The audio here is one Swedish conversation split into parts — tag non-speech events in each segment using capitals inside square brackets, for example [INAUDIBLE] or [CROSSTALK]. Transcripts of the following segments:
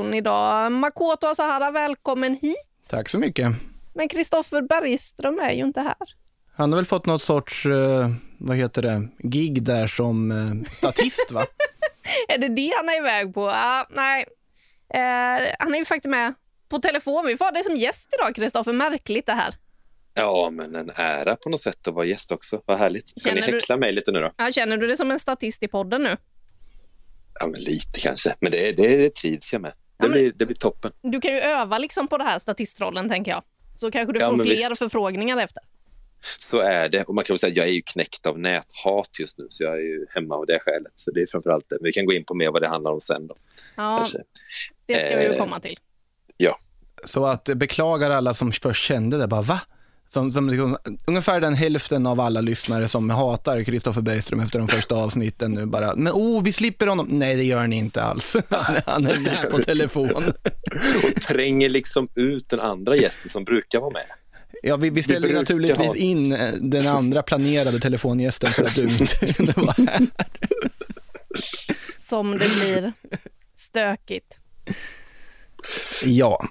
studion idag. Makoto Asahara, välkommen hit. Tack så mycket. Men Kristoffer Bergström är ju inte här. Han har väl fått något sorts, eh, vad heter det, gig där som eh, statist va? [LAUGHS] är det det han är iväg på? Uh, nej, uh, han är ju faktiskt med på telefon. Vi får ha dig som gäst idag, Kristoffer. Märkligt det här. Ja, men en ära på något sätt att vara gäst också. Vad härligt. Ska känner ni häckla du... mig lite nu då? Ja, känner du dig som en statist i podden nu? Ja, men lite kanske. Men det, det, det trivs jag med. Det, ja, blir, det blir toppen. Du kan ju öva liksom på det här statistrollen, tänker jag. Så kanske du ja, får fler visst. förfrågningar efter. Så är det. Och man kan väl säga att jag är ju knäckt av näthat just nu, så jag är ju hemma av det skälet. Så det är framförallt det. Men vi kan gå in på mer vad det handlar om sen då. Ja, kanske. det ska vi ju komma till. Ja. Så att beklagar alla som först kände det, bara va? Som, som liksom, ungefär den hälften av alla lyssnare som hatar Kristoffer Bergström efter de första avsnitten nu bara, men oh, vi slipper honom. Nej, det gör ni inte alls. [LAUGHS] Han är med på telefon. [LAUGHS] Och tränger liksom ut den andra gästen som brukar vara med. Ja, vi, vi ställde naturligtvis ha... in eh, den andra planerade telefongästen för att du inte [LAUGHS] kunde vara här. Som det blir stökigt. Ja,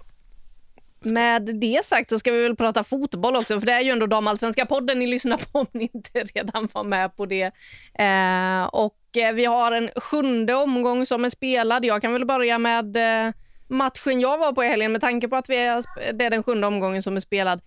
med det sagt så ska vi väl prata fotboll också, för det är ju ändå damallsvenska podden ni lyssnar på om ni inte [LAUGHS] redan var med på det. Eh, och eh, vi har en sjunde omgång som är spelad. Jag kan väl börja med eh, matchen jag var på i helgen med tanke på att vi är, det är den sjunde omgången som är spelad.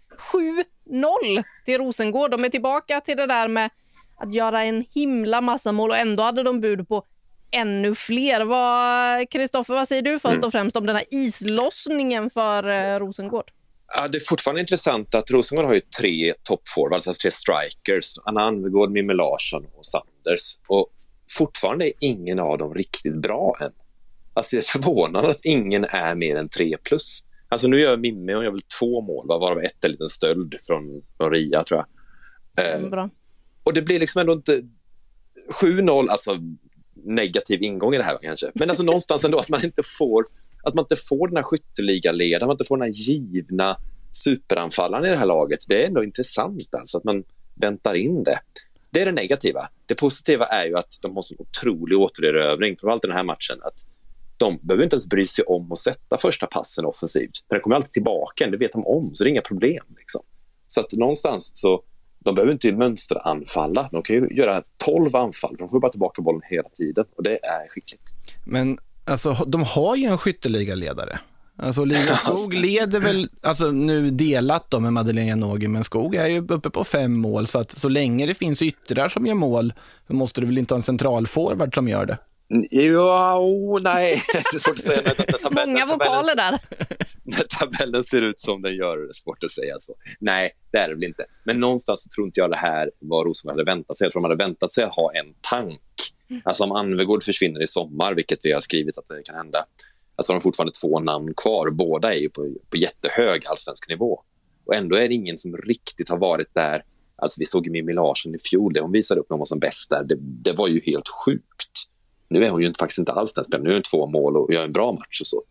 7-0 till Rosengård. De är tillbaka till det där med att göra en himla massa mål och ändå hade de bud på ännu fler. Kristoffer, vad, vad säger du först mm. och främst om den här islossningen för eh, Rosengård? Ja, det är fortfarande intressant att Rosengård har ju tre toppforwards, alltså tre strikers. Anna Anvegård, Mimmi Larsson och Sanders. Och fortfarande är ingen av dem riktigt bra än. Alltså det är förvånande att ingen är mer än tre plus. Alltså nu gör Mimmi hon gör väl två mål, varav ett är en liten stöld från, från Ria, tror jag. Mm, bra. och det blir liksom ändå inte... 7-0, alltså negativ ingång i det här kanske. Men alltså någonstans ändå att man inte får att man inte får den här skytteligaledaren, man inte får den här givna superanfallaren i det här laget. Det är ändå intressant alltså att man väntar in det. Det är det negativa. Det positiva är ju att de har en otrolig återerövring, framförallt i den här matchen. Att de behöver inte ens bry sig om att sätta första passen offensivt. För den kommer alltid tillbaka, det vet de om, så det är inga problem. Liksom. Så att någonstans så de behöver inte mönsteranfalla. De kan ju göra 12 anfall. De får bara tillbaka bollen hela tiden och det är skickligt. Men alltså, de har ju en skytteligaledare. Alltså Lina [LAUGHS] Skog leder väl, alltså nu delat då med Madeleine Janogy, men Skog är ju uppe på fem mål, så att så länge det finns yttrar som gör mål, så måste du väl inte ha en centralforward som gör det? Ja, oh, nej, [LAUGHS] det är svårt att säga. När, när tabellen, Många vokaler där. [LAUGHS] När tabellen ser ut som den gör, det är svårt att säga så. Nej, det är det väl inte. Men någonstans tror inte jag det här var Rosenberg hade väntat sig. Jag tror de hade väntat sig att ha en tank. Mm. Alltså om Anvegård försvinner i sommar, vilket vi har skrivit att det kan hända, alltså har de fortfarande två namn kvar. Båda är på, på jättehög allsvensk nivå. Och ändå är det ingen som riktigt har varit där. Alltså vi såg Mimmi Larsson i fjol, det hon visade upp när hon var som bäst där. Det, det var ju helt sjukt. Nu är hon ju faktiskt inte alls den spelaren. Nu är hon två mål och gör en bra match och så.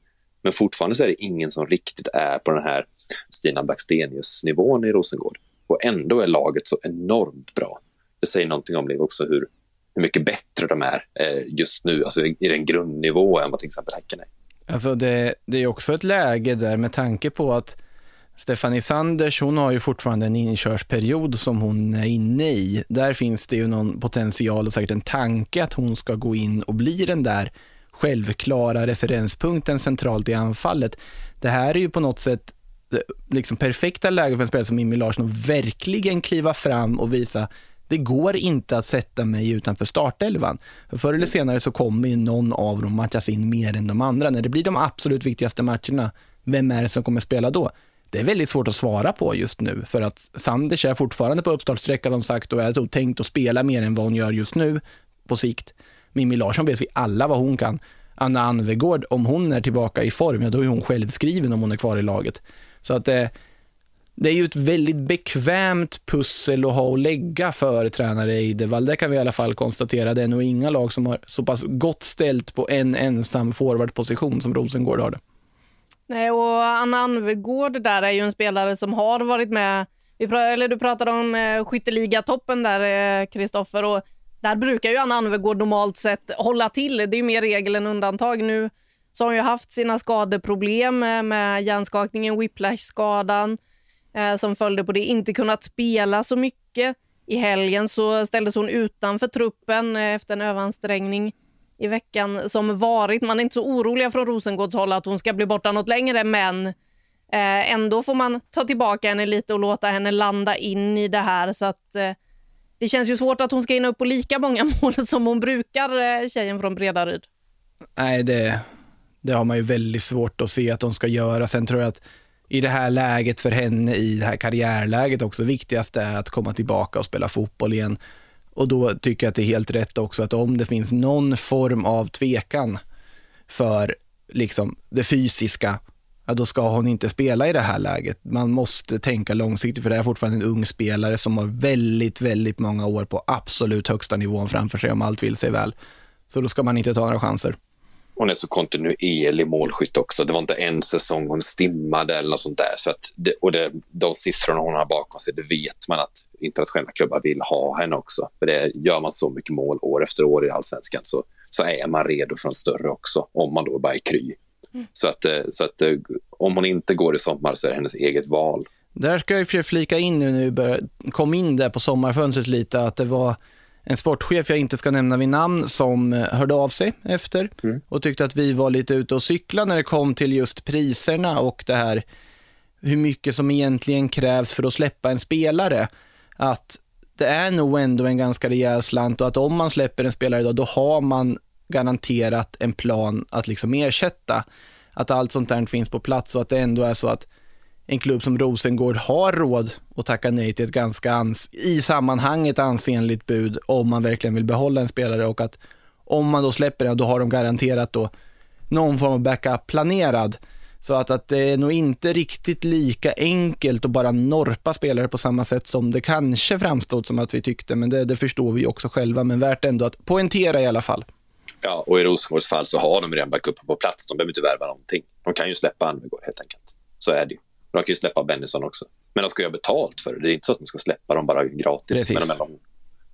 Men fortfarande så är det ingen som riktigt är på den här Stina Blackstenius-nivån i Rosengård. Och ändå är laget så enormt bra. Det säger någonting om också hur, hur mycket bättre de är eh, just nu, alltså i den grundnivå än vad till exempel Häcken är. Alltså det, det är också ett läge där med tanke på att Stephanie Sanders, hon har ju fortfarande en inkörsperiod som hon är inne i. Där finns det ju någon potential och säkert en tanke att hon ska gå in och bli den där självklara referenspunkten centralt i anfallet. Det här är ju på något sätt eh, liksom perfekta läge för en spelare som Mimmi Larsson att verkligen kliva fram och visa det går inte att sätta mig utanför startelvan. För förr eller senare så kommer ju någon av dem matchas in mer än de andra. När det blir de absolut viktigaste matcherna, vem är det som kommer spela då? Det är väldigt svårt att svara på just nu för att Sanders är fortfarande på uppstartsträcka som sagt och är tänkt att spela mer än vad hon gör just nu på sikt. Mimmi Larsson vet vi alla vad hon kan. Anna Anvegård, om hon är tillbaka i form, ja då är hon självskriven om hon är kvar i laget. Så att eh, det är ju ett väldigt bekvämt pussel att ha att lägga för tränare Eidevall. Det kan vi i alla fall konstatera. Det är nog inga lag som har så pass gott ställt på en ensam forwardposition som Rosengård har det. Nej, och Anna Anvegård där är ju en spelare som har varit med. Vi pr eller du pratade om eh, skytteligatoppen där, eh, Kristoffer. Eh, där brukar ju Anna Anvegård normalt sett hålla till. Det är ju mer regel än undantag. Nu så har hon ju haft sina skadeproblem med, med hjärnskakningen, whiplash-skadan eh, som följde på det. Inte kunnat spela så mycket. I helgen så ställdes hon utanför truppen eh, efter en överansträngning i veckan som varit. Man är inte så oroliga från Rosengårds håll att hon ska bli borta något längre, men eh, ändå får man ta tillbaka henne lite och låta henne landa in i det här. Så att eh, Det känns ju svårt att hon ska hinna upp på lika många [LAUGHS] mål som hon brukar, eh, tjejen från Bredaryd. Nej, det, det har man ju väldigt svårt att se att hon ska göra. Sen tror jag att i det här läget för henne, i det här karriärläget också, viktigast är att komma tillbaka och spela fotboll igen. Och då tycker jag att det är helt rätt också att om det finns någon form av tvekan för liksom det fysiska, ja, då ska hon inte spela i det här läget. Man måste tänka långsiktigt, för det är fortfarande en ung spelare som har väldigt, väldigt många år på absolut högsta nivån framför sig om allt vill sig väl. Så då ska man inte ta några chanser. Hon är så kontinuerlig målskytt också. Det var inte en säsong hon stimmade eller något sånt där. Så att det, och det, de siffrorna hon har bakom sig, det vet man att internationella klubbar vill ha henne också. För det gör man så mycket mål år efter år i allsvenskan så, så är man redo för en större också, om man då bara är kry. Mm. Så, att, eh, så att eh, om hon inte går i sommar så är det hennes eget val. Där ska jag flika in nu, nu kom in där på sommarfönstret lite, att det var en sportchef jag inte ska nämna vid namn som eh, hörde av sig efter mm. och tyckte att vi var lite ute och cykla när det kom till just priserna och det här hur mycket som egentligen krävs för att släppa en spelare. Att det är nog ändå en ganska rejäl slant och att om man släpper en spelare idag, då har man garanterat en plan att liksom ersätta. Att allt sånt där finns på plats och att det ändå är så att en klubb som Rosengård har råd att tacka nej till ett ganska ans i sammanhanget ansenligt bud om man verkligen vill behålla en spelare och att om man då släpper den, då har de garanterat då någon form av backup planerad. Så att, att det är nog inte riktigt lika enkelt att bara norpa spelare på samma sätt som det kanske framstod som att vi tyckte, men det, det förstår vi också själva, men värt ändå att poängtera i alla fall. Ja, och i Rosengårds fall så har de redan backup på plats. De behöver inte värva någonting. De kan ju släppa Almegård helt enkelt. Så är det ju. De kan ju släppa Bennison också. Men de ska ju ha betalt för det. Det är inte så att de ska släppa dem bara gratis. Men de,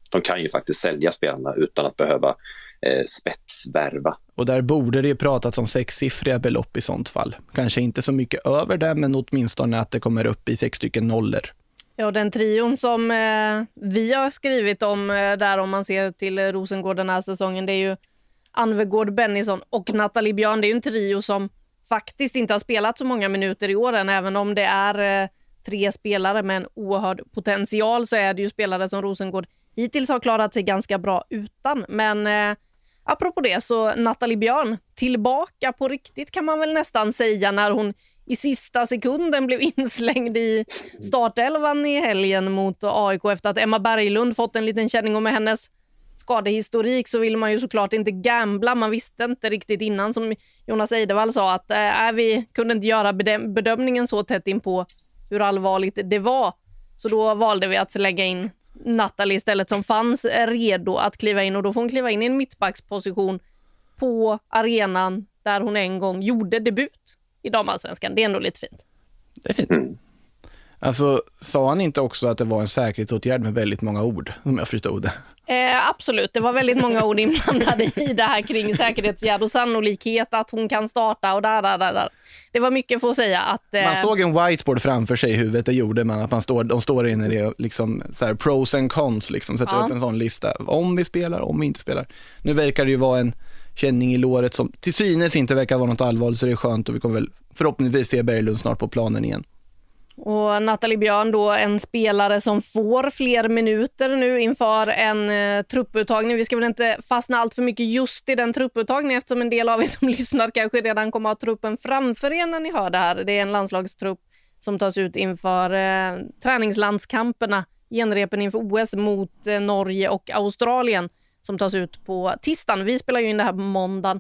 de, kan ju faktiskt sälja spelarna utan att behöva eh, spetsvärva. Och där borde det ju pratats om sexsiffriga belopp i sånt fall. Kanske inte så mycket över det, men åtminstone att det kommer upp i sex stycken nollor. Ja, den trion som eh, vi har skrivit om eh, där om man ser till Rosengård den här säsongen, det är ju Anvegård, Bennison och Nathalie Björn. Det är ju en trio som faktiskt inte har spelat så många minuter i år än, även om det är eh, tre spelare med en oerhörd potential så är det ju spelare som Rosengård hittills har klarat sig ganska bra utan. Men eh, apropå det så Nathalie Björn tillbaka på riktigt kan man väl nästan säga när hon i sista sekunden blev inslängd i startelvan i helgen mot AIK efter att Emma Berglund fått en liten känning om hennes skadehistorik så vill man ju såklart inte gambla. Man visste inte riktigt innan, som Jonas Eidevall sa, att äh, vi kunde inte göra bedömningen så tätt in på hur allvarligt det var. Så då valde vi att lägga in Nathalie istället som fanns redo att kliva in och då får hon kliva in i en mittbacksposition på arenan där hon en gång gjorde debut i damallsvenskan. Det är ändå lite fint. Det är fint. Mm. Alltså, sa han inte också att det var en säkerhetsåtgärd med väldigt många ord, om jag förstod det? Eh, absolut, det var väldigt många ord inblandade i det här kring säkerhetsgärd och sannolikhet att hon kan starta och där, där, där. Det var mycket för att säga att... Eh... Man såg en whiteboard framför sig i huvudet, det gjorde man. Att man står, de står inne i det, liksom, så här, pros and cons, liksom, sätter ja. upp en sån lista. Om vi spelar, om vi inte spelar. Nu verkar det ju vara en känning i låret som till synes inte verkar vara något allvarligt, så det är skönt och vi kommer väl förhoppningsvis se Berglund snart på planen igen. Och Nathalie Björn då en spelare som får fler minuter nu inför en eh, trupputtagning. Vi ska väl inte fastna allt för mycket just i den trupputtagningen eftersom en del av er [LAUGHS] som lyssnar kanske redan kommer att ha truppen framför er när ni hör det här. Det är en landslagstrupp som tas ut inför eh, träningslandskamperna, genrepen inför OS mot eh, Norge och Australien som tas ut på tisdagen. Vi spelar ju in det här på måndagen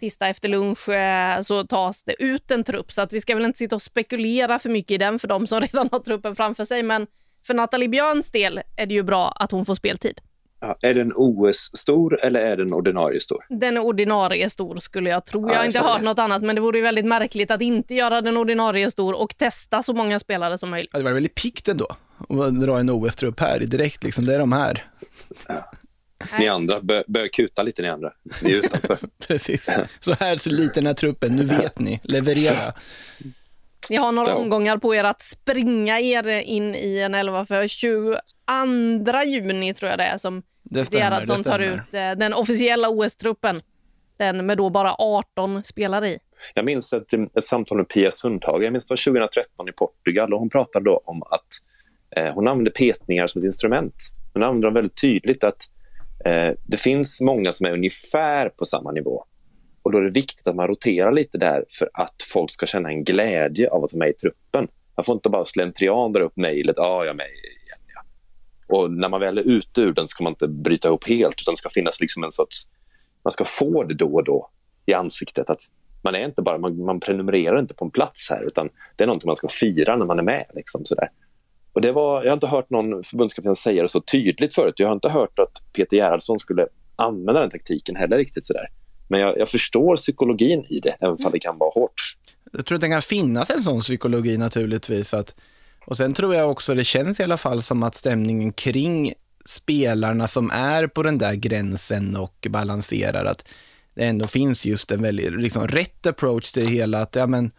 tisdag efter lunch eh, så tas det ut en trupp. Så att vi ska väl inte sitta och spekulera för mycket i den för de som [LAUGHS] redan har truppen framför sig. Men för Nathalie Björns del är det ju bra att hon får speltid. Ja, är den OS-stor eller är den ordinarie stor? Den är ordinarie stor skulle jag tro. Jag har inte hört något annat, men det vore ju väldigt märkligt att inte göra den ordinarie stor och testa så många spelare som möjligt. Ja, det var väldigt pikt ändå att dra en OS-trupp här direkt. Liksom. Det är de här. Ja. Ni andra, bör, bör kuta lite ni andra. Ni är utanför. [LAUGHS] Precis. Så här ser liten är truppen, nu vet ni. Leverera. Ni har några Så. omgångar på er att springa er in i en elva för 22 juni tror jag det är som Det stämmer. Gerhardsson Det tar ut eh, den officiella OS-truppen. Den med då bara 18 spelare i. Jag minns ett, ett samtal med Pia Sundhage, jag minns det var 2013 i Portugal och hon pratade då om att eh, hon använde petningar som ett instrument. Hon använde dem väldigt tydligt att Eh, det finns många som är ungefär på samma nivå. Och då är det viktigt att man roterar lite där för att folk ska känna en glädje av att vara med i truppen. Man får inte bara slentrian dra upp mejlet, ah, jag är med igen. Ja. Och när man väl är ute ur den ska man inte bryta ihop helt, utan ska finnas liksom en sorts... Man ska få det då och då i ansiktet. att man, är inte bara, man, man prenumererar inte på en plats här, utan det är något man ska fira när man är med. Liksom, sådär. Och det var, jag har inte hört någon förbundskapten säga det så tydligt förut. Jag har inte hört att Peter Gerhardsson skulle använda den taktiken heller riktigt. sådär. Men jag, jag förstår psykologin i det, även om det kan vara hårt. Jag tror att det kan finnas en sån psykologi naturligtvis. Att, och sen tror jag också det känns i alla fall som att stämningen kring spelarna som är på den där gränsen och balanserar, att det ändå finns just en väldigt liksom, rätt approach till det hela. Att, ja, men,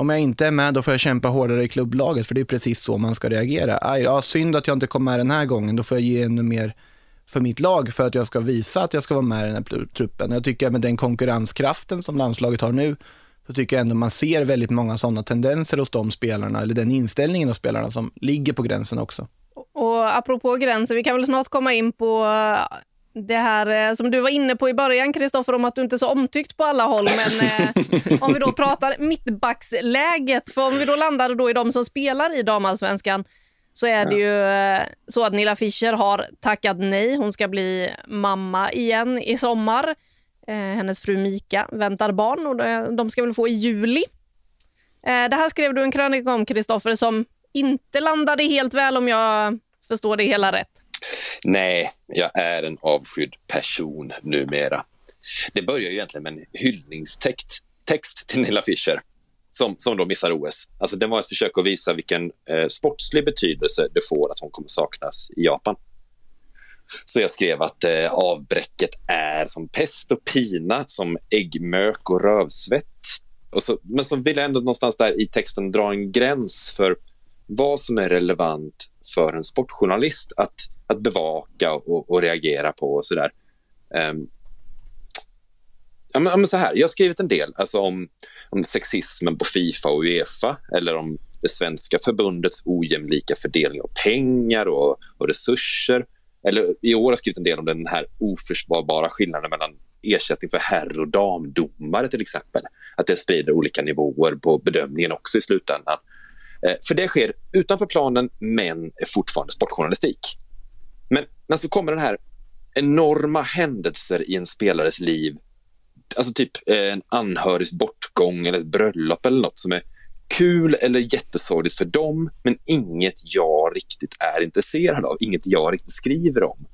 om jag inte är med, då får jag kämpa hårdare i klubblaget, för det är precis så man ska reagera. Aj, ja, synd att jag inte kom med den här gången, då får jag ge ännu mer för mitt lag för att jag ska visa att jag ska vara med i den här truppen. Jag tycker att med den konkurrenskraften som landslaget har nu, så tycker jag ändå man ser väldigt många sådana tendenser hos de spelarna, eller den inställningen hos spelarna som ligger på gränsen också. Och apropå gränser, vi kan väl snart komma in på det här eh, som du var inne på i början, Kristoffer, om att du inte är så omtyckt på alla håll. Men eh, [LAUGHS] om vi då pratar mittbacksläget, för om vi då landar då i de som spelar i damallsvenskan så är det ju eh, så att Nilla Fischer har tackat nej. Hon ska bli mamma igen i sommar. Eh, hennes fru Mika väntar barn och de- ska väl få i juli. Eh, det här skrev du en krönika om, Kristoffer, som inte landade helt väl om jag förstår det hela rätt. Nej, jag är en avskydd person numera. Det börjar ju egentligen med en hyllningstext text till Nilla Fischer som, som då missar OS. Alltså, det var ett försök att visa vilken eh, sportslig betydelse det får att hon kommer saknas i Japan. Så jag skrev att eh, avbräcket är som pest och pina, som äggmök och rövsvett. Och så, men så vill jag ändå någonstans där i texten dra en gräns för vad som är relevant för en sportjournalist att, att bevaka och, och reagera på och sådär. Um, ja, men, ja, men så här, jag har skrivit en del alltså om, om sexismen på Fifa och Uefa eller om det svenska förbundets ojämlika fördelning av pengar och, och resurser. Eller I år har jag skrivit en del om den här oförsvarbara skillnaden mellan ersättning för herr och damdomare till exempel. Att det sprider olika nivåer på bedömningen också i slutändan. Eh, för det sker utanför planen, men är fortfarande sportjournalistik. Men, så kommer den här enorma händelser i en spelares liv. Alltså typ eh, en anhörigs bortgång eller ett bröllop eller något som är kul eller jättesorgligt för dem, men inget jag riktigt är intresserad av. Inget jag riktigt skriver om.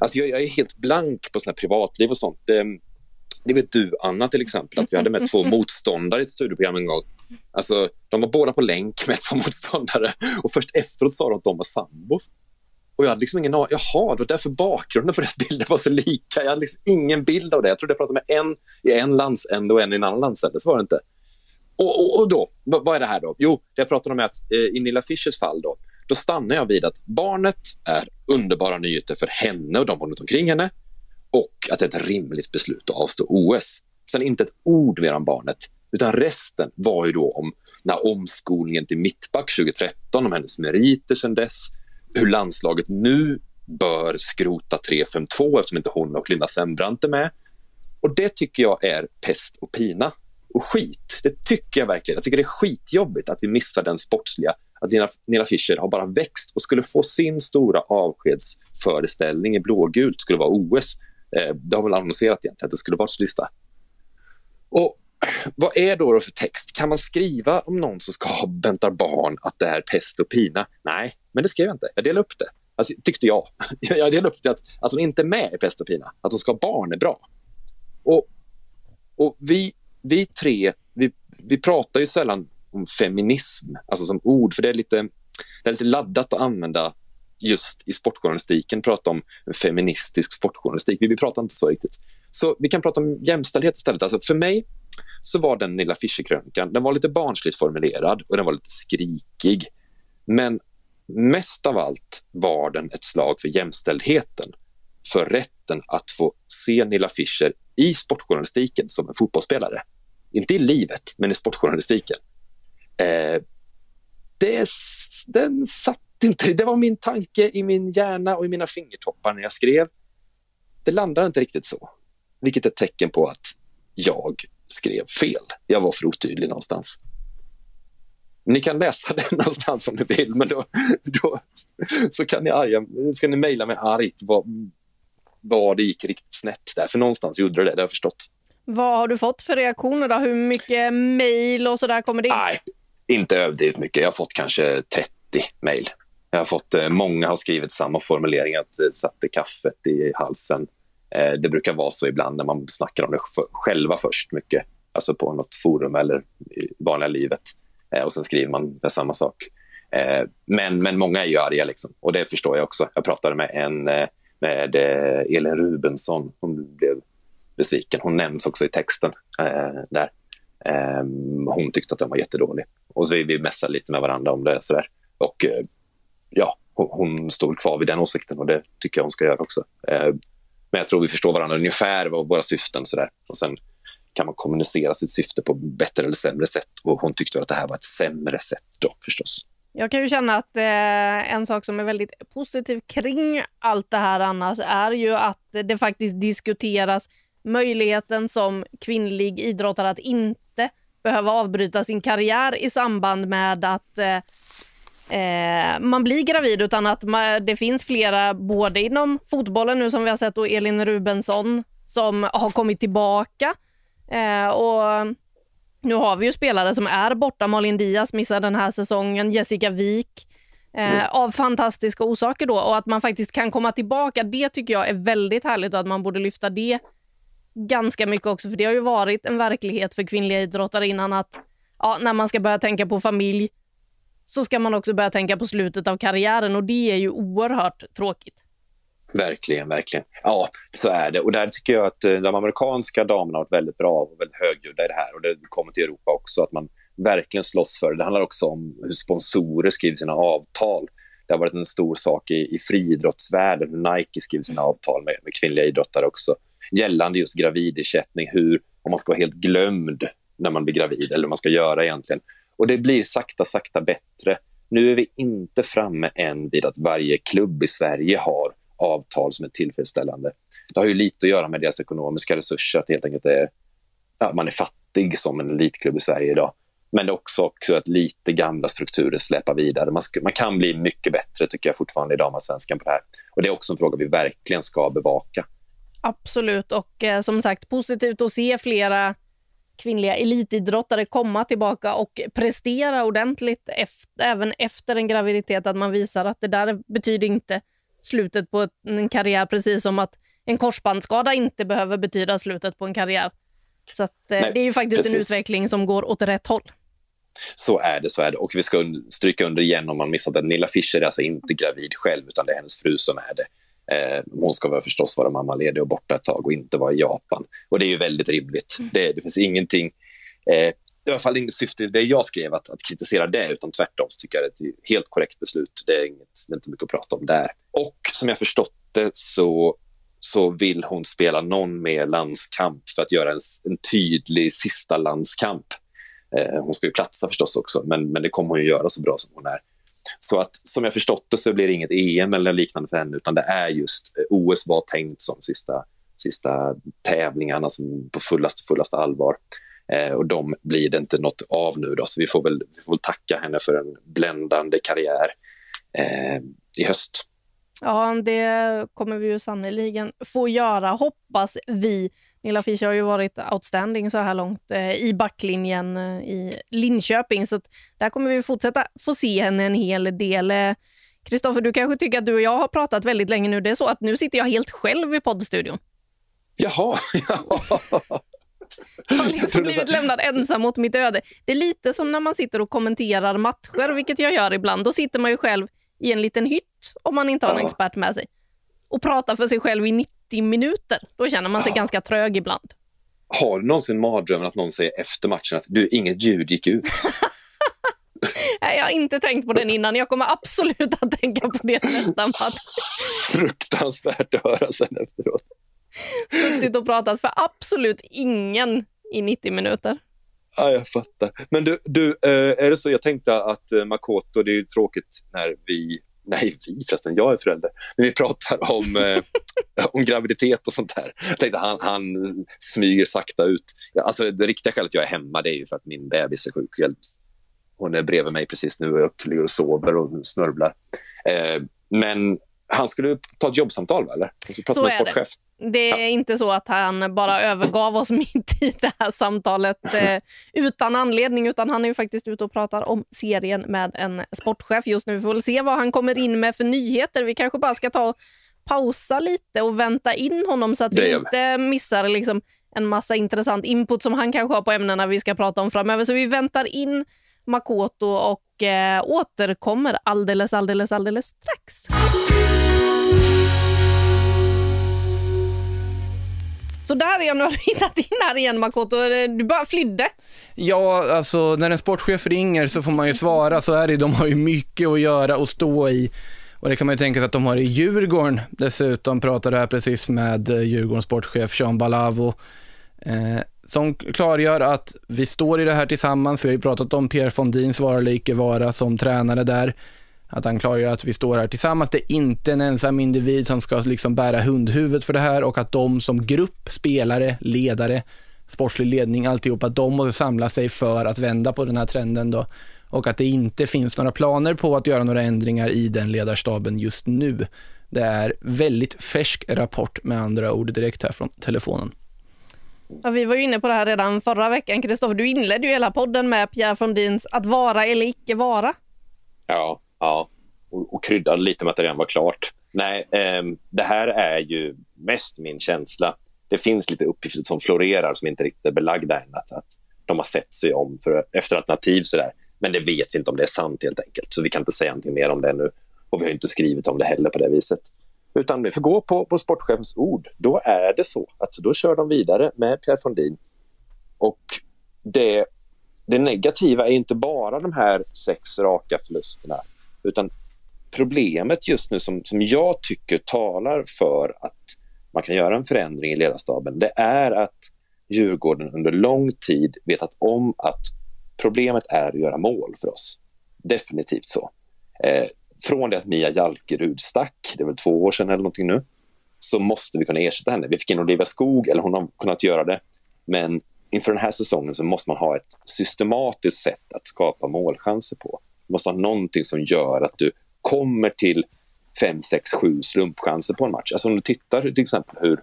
Alltså jag, jag är helt blank på såna privatliv och sånt. Det, det vet du, Anna, till exempel, att vi hade med två [LAUGHS] motståndare i ett studioprogram en gång. Alltså, de var båda på länk med två motståndare och först efteråt sa de att de var sambos. Och jag hade liksom ingen aning. Jaha, det var därför bakgrunden för deras bilder var så lika. Jag hade liksom ingen bild av det. Jag trodde jag pratade med en i en landsände och en i en annan landsände. Så var det inte. Och, och, och då, vad är det här då? Jo, det jag pratade om är att eh, i Nilla Fischers fall då, då stannar jag vid att barnet är underbara nyheter för henne och de runt omkring henne och att det är ett rimligt beslut att avstå OS. Sen inte ett ord mer om barnet, utan resten var ju då om när omskolningen till mittback 2013, om hennes meriter sen dess, hur landslaget nu bör skrota 3-5-2 eftersom inte hon och Linda Sembrant är med. Och det tycker jag är pest och pina och skit. Det tycker jag verkligen. Jag tycker det är skitjobbigt att vi missar den sportsliga, att Nina, Nina Fischer har bara växt och skulle få sin stora avskedsföreställning i blågult skulle vara OS. Eh, det har väl annonserat egentligen att det skulle vara lista. Och vad är då, då för text? Kan man skriva om någon som ska ha väntar barn att det är pest och pina? Nej, men det skrev jag inte. Jag delade upp det. Alltså, tyckte jag. [LAUGHS] Jag delade upp det att, att hon inte är med i pest och pina. Att hon ska ha barn är bra. Och, och vi, vi tre, vi, vi pratar ju sällan om feminism, alltså som ord, för det är lite, det är lite laddat att använda just i sportjournalistiken prata om feministisk sportjournalistik. Vi, vi pratar inte så riktigt. Så vi kan prata om jämställdhet istället. Alltså för mig så var den lilla Fischerkrönikan den var lite barnsligt formulerad och den var lite skrikig. Men mest av allt var den ett slag för jämställdheten. För rätten att få se Nilla Fischer i sportjournalistiken som en fotbollsspelare. Inte i livet, men i sportjournalistiken. Eh, det, den satt inte. Det var min tanke i min hjärna och i mina fingertoppar när jag skrev. Det landade inte riktigt så, vilket är ett tecken på att jag skrev fel. Jag var för otydlig någonstans. Ni kan läsa [LAUGHS] den någonstans om ni vill, men då, då så kan ni, arga, ska ni mejla mig argt vad, vad det gick riktigt snett där. För någonstans gjorde det det, det har jag förstått. Vad har du fått för reaktioner? då? Hur mycket mejl och så där kommer det in? Nej, inte överdrivet mycket. Jag har fått kanske 30 mejl. Jag har fått, eh, många har skrivit samma formulering, att eh, satte kaffet i halsen. Eh, det brukar vara så ibland när man snackar om det själva först mycket, alltså på något forum eller i vanliga livet. Eh, och sen skriver man samma sak. Eh, men, men många är ju arga liksom. och det förstår jag också. Jag pratade med en eh, med Elin Rubensson. Hon blev besviken. Hon nämns också i texten där. Ehm, hon tyckte att den var jättedålig. Och så vi, vi mässade lite med varandra om det. Sådär. Och ja, hon stod kvar vid den åsikten och det tycker jag hon ska göra också. Eh, men jag tror vi förstår varandra ungefär vad våra syften så där. Och sen kan man kommunicera sitt syfte på bättre eller sämre sätt. Och hon tyckte att det här var ett sämre sätt då förstås. Jag kan ju känna att eh, en sak som är väldigt positiv kring allt det här annars är ju att det faktiskt diskuteras möjligheten som kvinnlig idrottare att inte behöva avbryta sin karriär i samband med att eh, eh, man blir gravid utan att man, det finns flera, både inom fotbollen nu som vi har sett och Elin Rubensson som har kommit tillbaka. Eh, och nu har vi ju spelare som är borta. Malin Diaz missar den här säsongen, Jessica Wik. Eh, mm. av fantastiska orsaker då och att man faktiskt kan komma tillbaka. Det tycker jag är väldigt härligt och att man borde lyfta det ganska mycket också för det har ju varit en verklighet för kvinnliga idrottare innan att ja, när man ska börja tänka på familj så ska man också börja tänka på slutet av karriären och det är ju oerhört tråkigt. Verkligen, verkligen. Ja, så är det. Och där tycker jag att eh, de amerikanska damerna har varit väldigt bra och väldigt högljudda i det här. Och det kommer till Europa också, att man verkligen slåss för det. Det handlar också om hur sponsorer skriver sina avtal. Det har varit en stor sak i, i friidrottsvärlden, hur Nike skriver sina avtal med, med kvinnliga idrottare också. Gällande just gravidersättning, hur, om man ska vara helt glömd när man blir gravid, eller vad man ska göra egentligen. Och det blir sakta, sakta bättre. Nu är vi inte framme än vid att varje klubb i Sverige har avtal som är tillfredsställande. Det har ju lite att göra med deras ekonomiska resurser, att helt enkelt är, ja, man är fattig som en elitklubb i Sverige idag. Men det är också, också att lite gamla strukturer släpar vidare. Man, ska, man kan bli mycket bättre tycker jag fortfarande i damallsvenskan på det här. Och det är också en fråga vi verkligen ska bevaka. Absolut, och eh, som sagt positivt att se flera kvinnliga elitidrottare komma tillbaka och prestera ordentligt efter, även efter en graviditet. Att man visar att det där betyder inte slutet på en karriär precis som att en korsbandsskada inte behöver betyda slutet på en karriär. Så att, eh, Nej, det är ju faktiskt precis. en utveckling som går åt rätt håll. Så är det. så är det. Och Vi ska stryka under igen om man missat att Nilla Fischer är alltså inte gravid själv, utan det är hennes fru som är det. Eh, hon ska väl förstås vara mammaledig och borta ett tag och inte vara i Japan. Och Det är ju väldigt rimligt. Mm. Det, det, finns ingenting, eh, i alla fall inget syfte i det jag skrev att, att kritisera det, utan tvärtom så tycker jag det är ett helt korrekt beslut. Det är, inget, det är inte mycket att prata om där. Och som jag förstått det så, så vill hon spela någon mer landskamp för att göra en, en tydlig sista landskamp. Eh, hon ska ju platsa förstås också, men, men det kommer hon ju göra så bra som hon är. Så att som jag förstått det så blir det inget EM eller liknande för henne utan det är just eh, OS var tänkt som sista, sista tävlingarna som på fullaste, fullaste allvar. Eh, och de blir det inte något av nu då, så vi får väl, vi får väl tacka henne för en bländande karriär eh, i höst. Ja, det kommer vi ju sannoliken få göra, hoppas vi. Nilla Fischer har ju varit outstanding så här långt eh, i backlinjen eh, i Linköping. Så där kommer vi fortsätta få se henne en hel del. Kristoffer, du kanske tycker att du och jag har pratat väldigt länge nu. Det är så att nu sitter jag helt själv i poddstudion. Jaha, [LAUGHS] Jag har liksom blivit lämnad ensam mot mitt öde. Det är lite som när man sitter och kommenterar matcher, vilket jag gör ibland. Då sitter man ju själv i en liten hytt om man inte har en Ja. expert med sig. Och prata för sig själv i 90 minuter, då känner man sig Ja. ganska trög ibland. Har du någonsin mardrömmen att någon säger efter matchen att du, inget ljud gick ut? [LAUGHS] Nej, jag har inte tänkt på den innan. Jag kommer absolut att tänka på det nästa match. [LAUGHS] Fruktansvärt att höra sen efteråt. Suttit och pratat för absolut ingen i 90 minuter. Ja, jag fattar. Men du, du eh, är det så, jag tänkte att eh, Makoto, det är ju tråkigt när vi, nej vi förresten, jag är förälder, när vi pratar om, [LAUGHS] eh, om graviditet och sånt där. Jag tänkte han, han smyger sakta ut. Alltså det riktiga skälet att jag är hemma det är ju för att min bebis är sjuk. Hon är bredvid mig precis nu och jag ligger och sover och snörvlar. Eh, men han skulle ta ett jobbsamtal, va, eller? Skulle prata Så med är en det. sportchef. Det är inte så att han bara övergav oss [LAUGHS] mitt i det här samtalet eh, utan anledning, utan han är ju faktiskt ute och pratar om serien med en sportchef just nu. Vi får väl se vad han kommer in med för nyheter. Vi kanske bara ska ta och pausa lite och vänta in honom så att Det vi. inte missar liksom en massa intressant input som han kanske har på ämnena vi ska prata om framöver. Så vi väntar in Makoto och eh, återkommer alldeles, alldeles, alldeles strax. Så där igen, nu har du hittat in här igen Makoto. Du bara flydde. Ja, alltså när en sportchef ringer så får man ju svara, så är det De har ju mycket att göra och stå i. Och det kan man ju tänka sig att de har i Djurgården. Dessutom pratade jag precis med eh, Djurgårdens sportchef Jean Balavo eh, som klargör att vi står i det här tillsammans. Vi har ju pratat om Pierre Fondins vara eller icke vara som tränare där. Att han klargör att vi står här tillsammans. Det är inte en ensam individ som ska liksom bära hundhuvudet för det här och att de som grupp, spelare, ledare, sportslig ledning, alltihop, att de måste samla sig för att vända på den här trenden då. Och att det inte finns några planer på att göra några ändringar i den ledarstaben just nu. Det är väldigt färsk rapport med andra ord direkt här från telefonen. Ja, vi var ju inne på det här redan förra veckan. Kristoffer, du inledde ju hela podden med Pierre Fondins att vara eller icke vara. Ja, ja. Och, och kryddade lite med att det redan var klart. Nej, eh, det här är ju mest min känsla. Det finns lite uppgifter som florerar som inte riktigt är belagda än. Att, att de har sett sig om för, efter alternativ. Sådär. Men det vet vi inte om det är sant helt enkelt. Så vi kan inte säga någonting mer om det nu. Och vi har inte skrivit om det heller på det viset. Utan vi får gå på, på sportchefens ord. Då är det så att då kör de vidare med Pierre Fondin. Och det, det negativa är inte bara de här sex raka förlusterna utan problemet just nu som, som jag tycker talar för att man kan göra en förändring i ledarstaben det är att Djurgården under lång tid vetat om att problemet är att göra mål för oss. Definitivt så. Eh, från det att Mia Jalkerud stack, det är väl två år sedan eller någonting nu, så måste vi kunna ersätta henne. Vi fick in Olivia Skog, eller hon har kunnat göra det. Men inför den här säsongen så måste man ha ett systematiskt sätt att skapa målchanser på. Du måste ha någonting som gör att du kommer till fem, sex, sju slumpchanser på en match. Alltså om du tittar till exempel hur...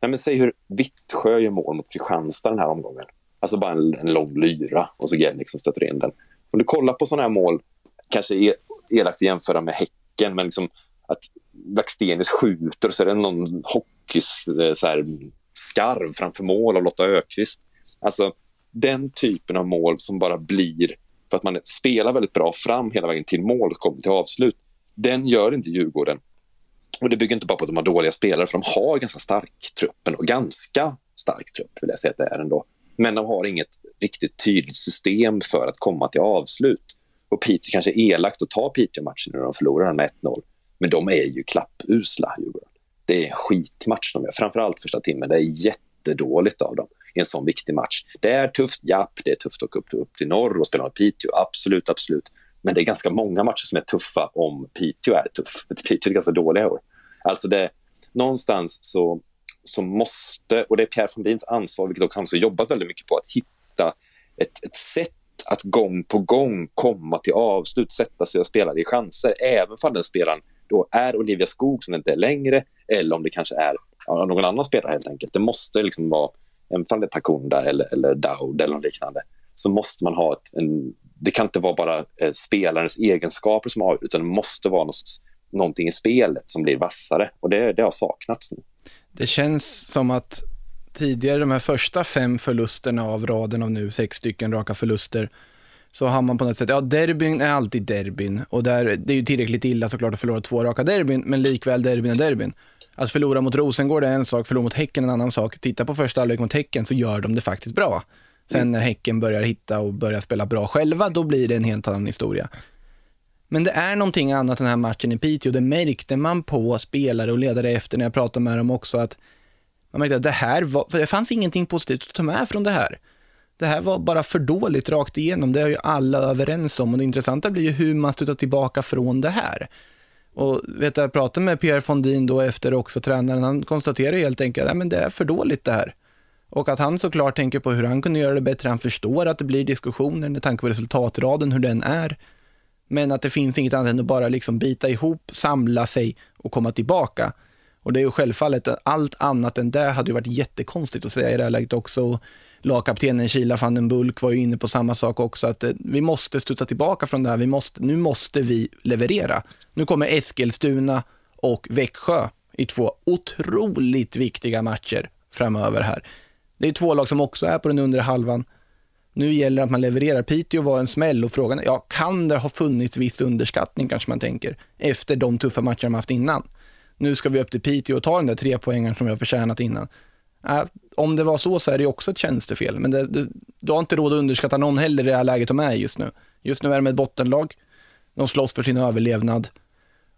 Nej men säg hur Vittsjö gör mål mot Kristianstad den här omgången. Alltså bara en, en lång lyra och så Gelnik som stöter in den. Om du kollar på sådana här mål, kanske e, elakt att jämföra med Häcken, men liksom att Blackstenius skjuter och så är det någon hockeyskarv eh, framför mål av Lotta Ökvist. Alltså den typen av mål som bara blir för att man spelar väldigt bra fram hela vägen till mål och kommer till avslut. Den gör inte Djurgården. Och det bygger inte bara på att de har dåliga spelare, för de har ganska stark trupp, och ganska stark trupp vill jag säga att det är ändå. Men de har inget riktigt tydligt system för att komma till avslut. Och Piteå kanske är elakt att ta Piteå-matchen när de förlorar med 1-0. Men de är ju klappusla, Djurgården. Det är en skitmatch de gör, framförallt första timmen. Det är jättedåligt av dem i en sån viktig match. Det är tufft, ja, det är tufft att åka upp, upp till norr och spela med Piteå, absolut, absolut. Men det är ganska många matcher som är tuffa om Piteå är tuff. [LAUGHS] Piteå är ganska dåliga i år. Alltså det, någonstans så, så måste, och det är Pierre Fondins ansvar, vilket också han har jobbat väldigt mycket på, att hitta ett, ett sätt att gång på gång komma till avslut, sätta sig och spela i chanser, även om den spelaren då är Olivia Skog som inte är längre, eller om det kanske är någon annan spelare helt enkelt. Det måste liksom vara, även om det är Takunda eller, eller Daud eller något liknande, så måste man ha ett, en, det kan inte vara bara eh, spelarens egenskaper som avgör, utan det måste vara något någonting i spelet som blir vassare. Och det, det har saknats nu. Det känns som att tidigare, de här första fem förlusterna av raden av nu sex stycken raka förluster, så har man på något sätt, ja derbyn är alltid derbyn och där, det är ju tillräckligt illa såklart att förlora två raka derbyn, men likväl derbyn är derbyn. Att förlora mot Rosengård är en sak, förlora mot Häcken en annan sak. Titta på första halvlek mot Häcken så gör de det faktiskt bra. Sen när Häcken börjar hitta och börjar spela bra själva, då blir det en helt annan historia. Men det är någonting annat den här matchen i Piteå. Det märkte man på spelare och ledare efter när jag pratade med dem också. att Man märkte att det här var, det fanns ingenting positivt att ta med från det här. Det här var bara för dåligt rakt igenom. Det är ju alla överens om och det intressanta blir ju hur man stöter tillbaka från det här. Och vet jag pratade med Pierre Fondin då efter också, tränaren, han konstaterar helt enkelt att det är för dåligt det här. Och att han såklart tänker på hur han kunde göra det bättre. Han förstår att det blir diskussioner med tanke på resultatraden, hur den är. Men att det finns inget annat än att bara liksom bita ihop, samla sig och komma tillbaka. Och det är ju självfallet att allt annat än det hade ju varit jättekonstigt att säga i det här läget också. Lagkaptenen Kila van den Bulk var ju inne på samma sak också, att eh, vi måste studsa tillbaka från det här. Vi måste, nu måste vi leverera. Nu kommer Eskilstuna och Växjö i två otroligt viktiga matcher framöver här. Det är två lag som också är på den undre halvan. Nu gäller det att man levererar. Piteå var en smäll och frågan är, ja, kan det ha funnits viss underskattning kanske man tänker, efter de tuffa matcher de haft innan. Nu ska vi upp till Piteå och ta den där tre poängen som vi har förtjänat innan. Äh, om det var så så är det också ett tjänstefel, men det, det, du har inte råd att underskatta någon heller i det här läget de är just nu. Just nu är de ett bottenlag, de slåss för sin överlevnad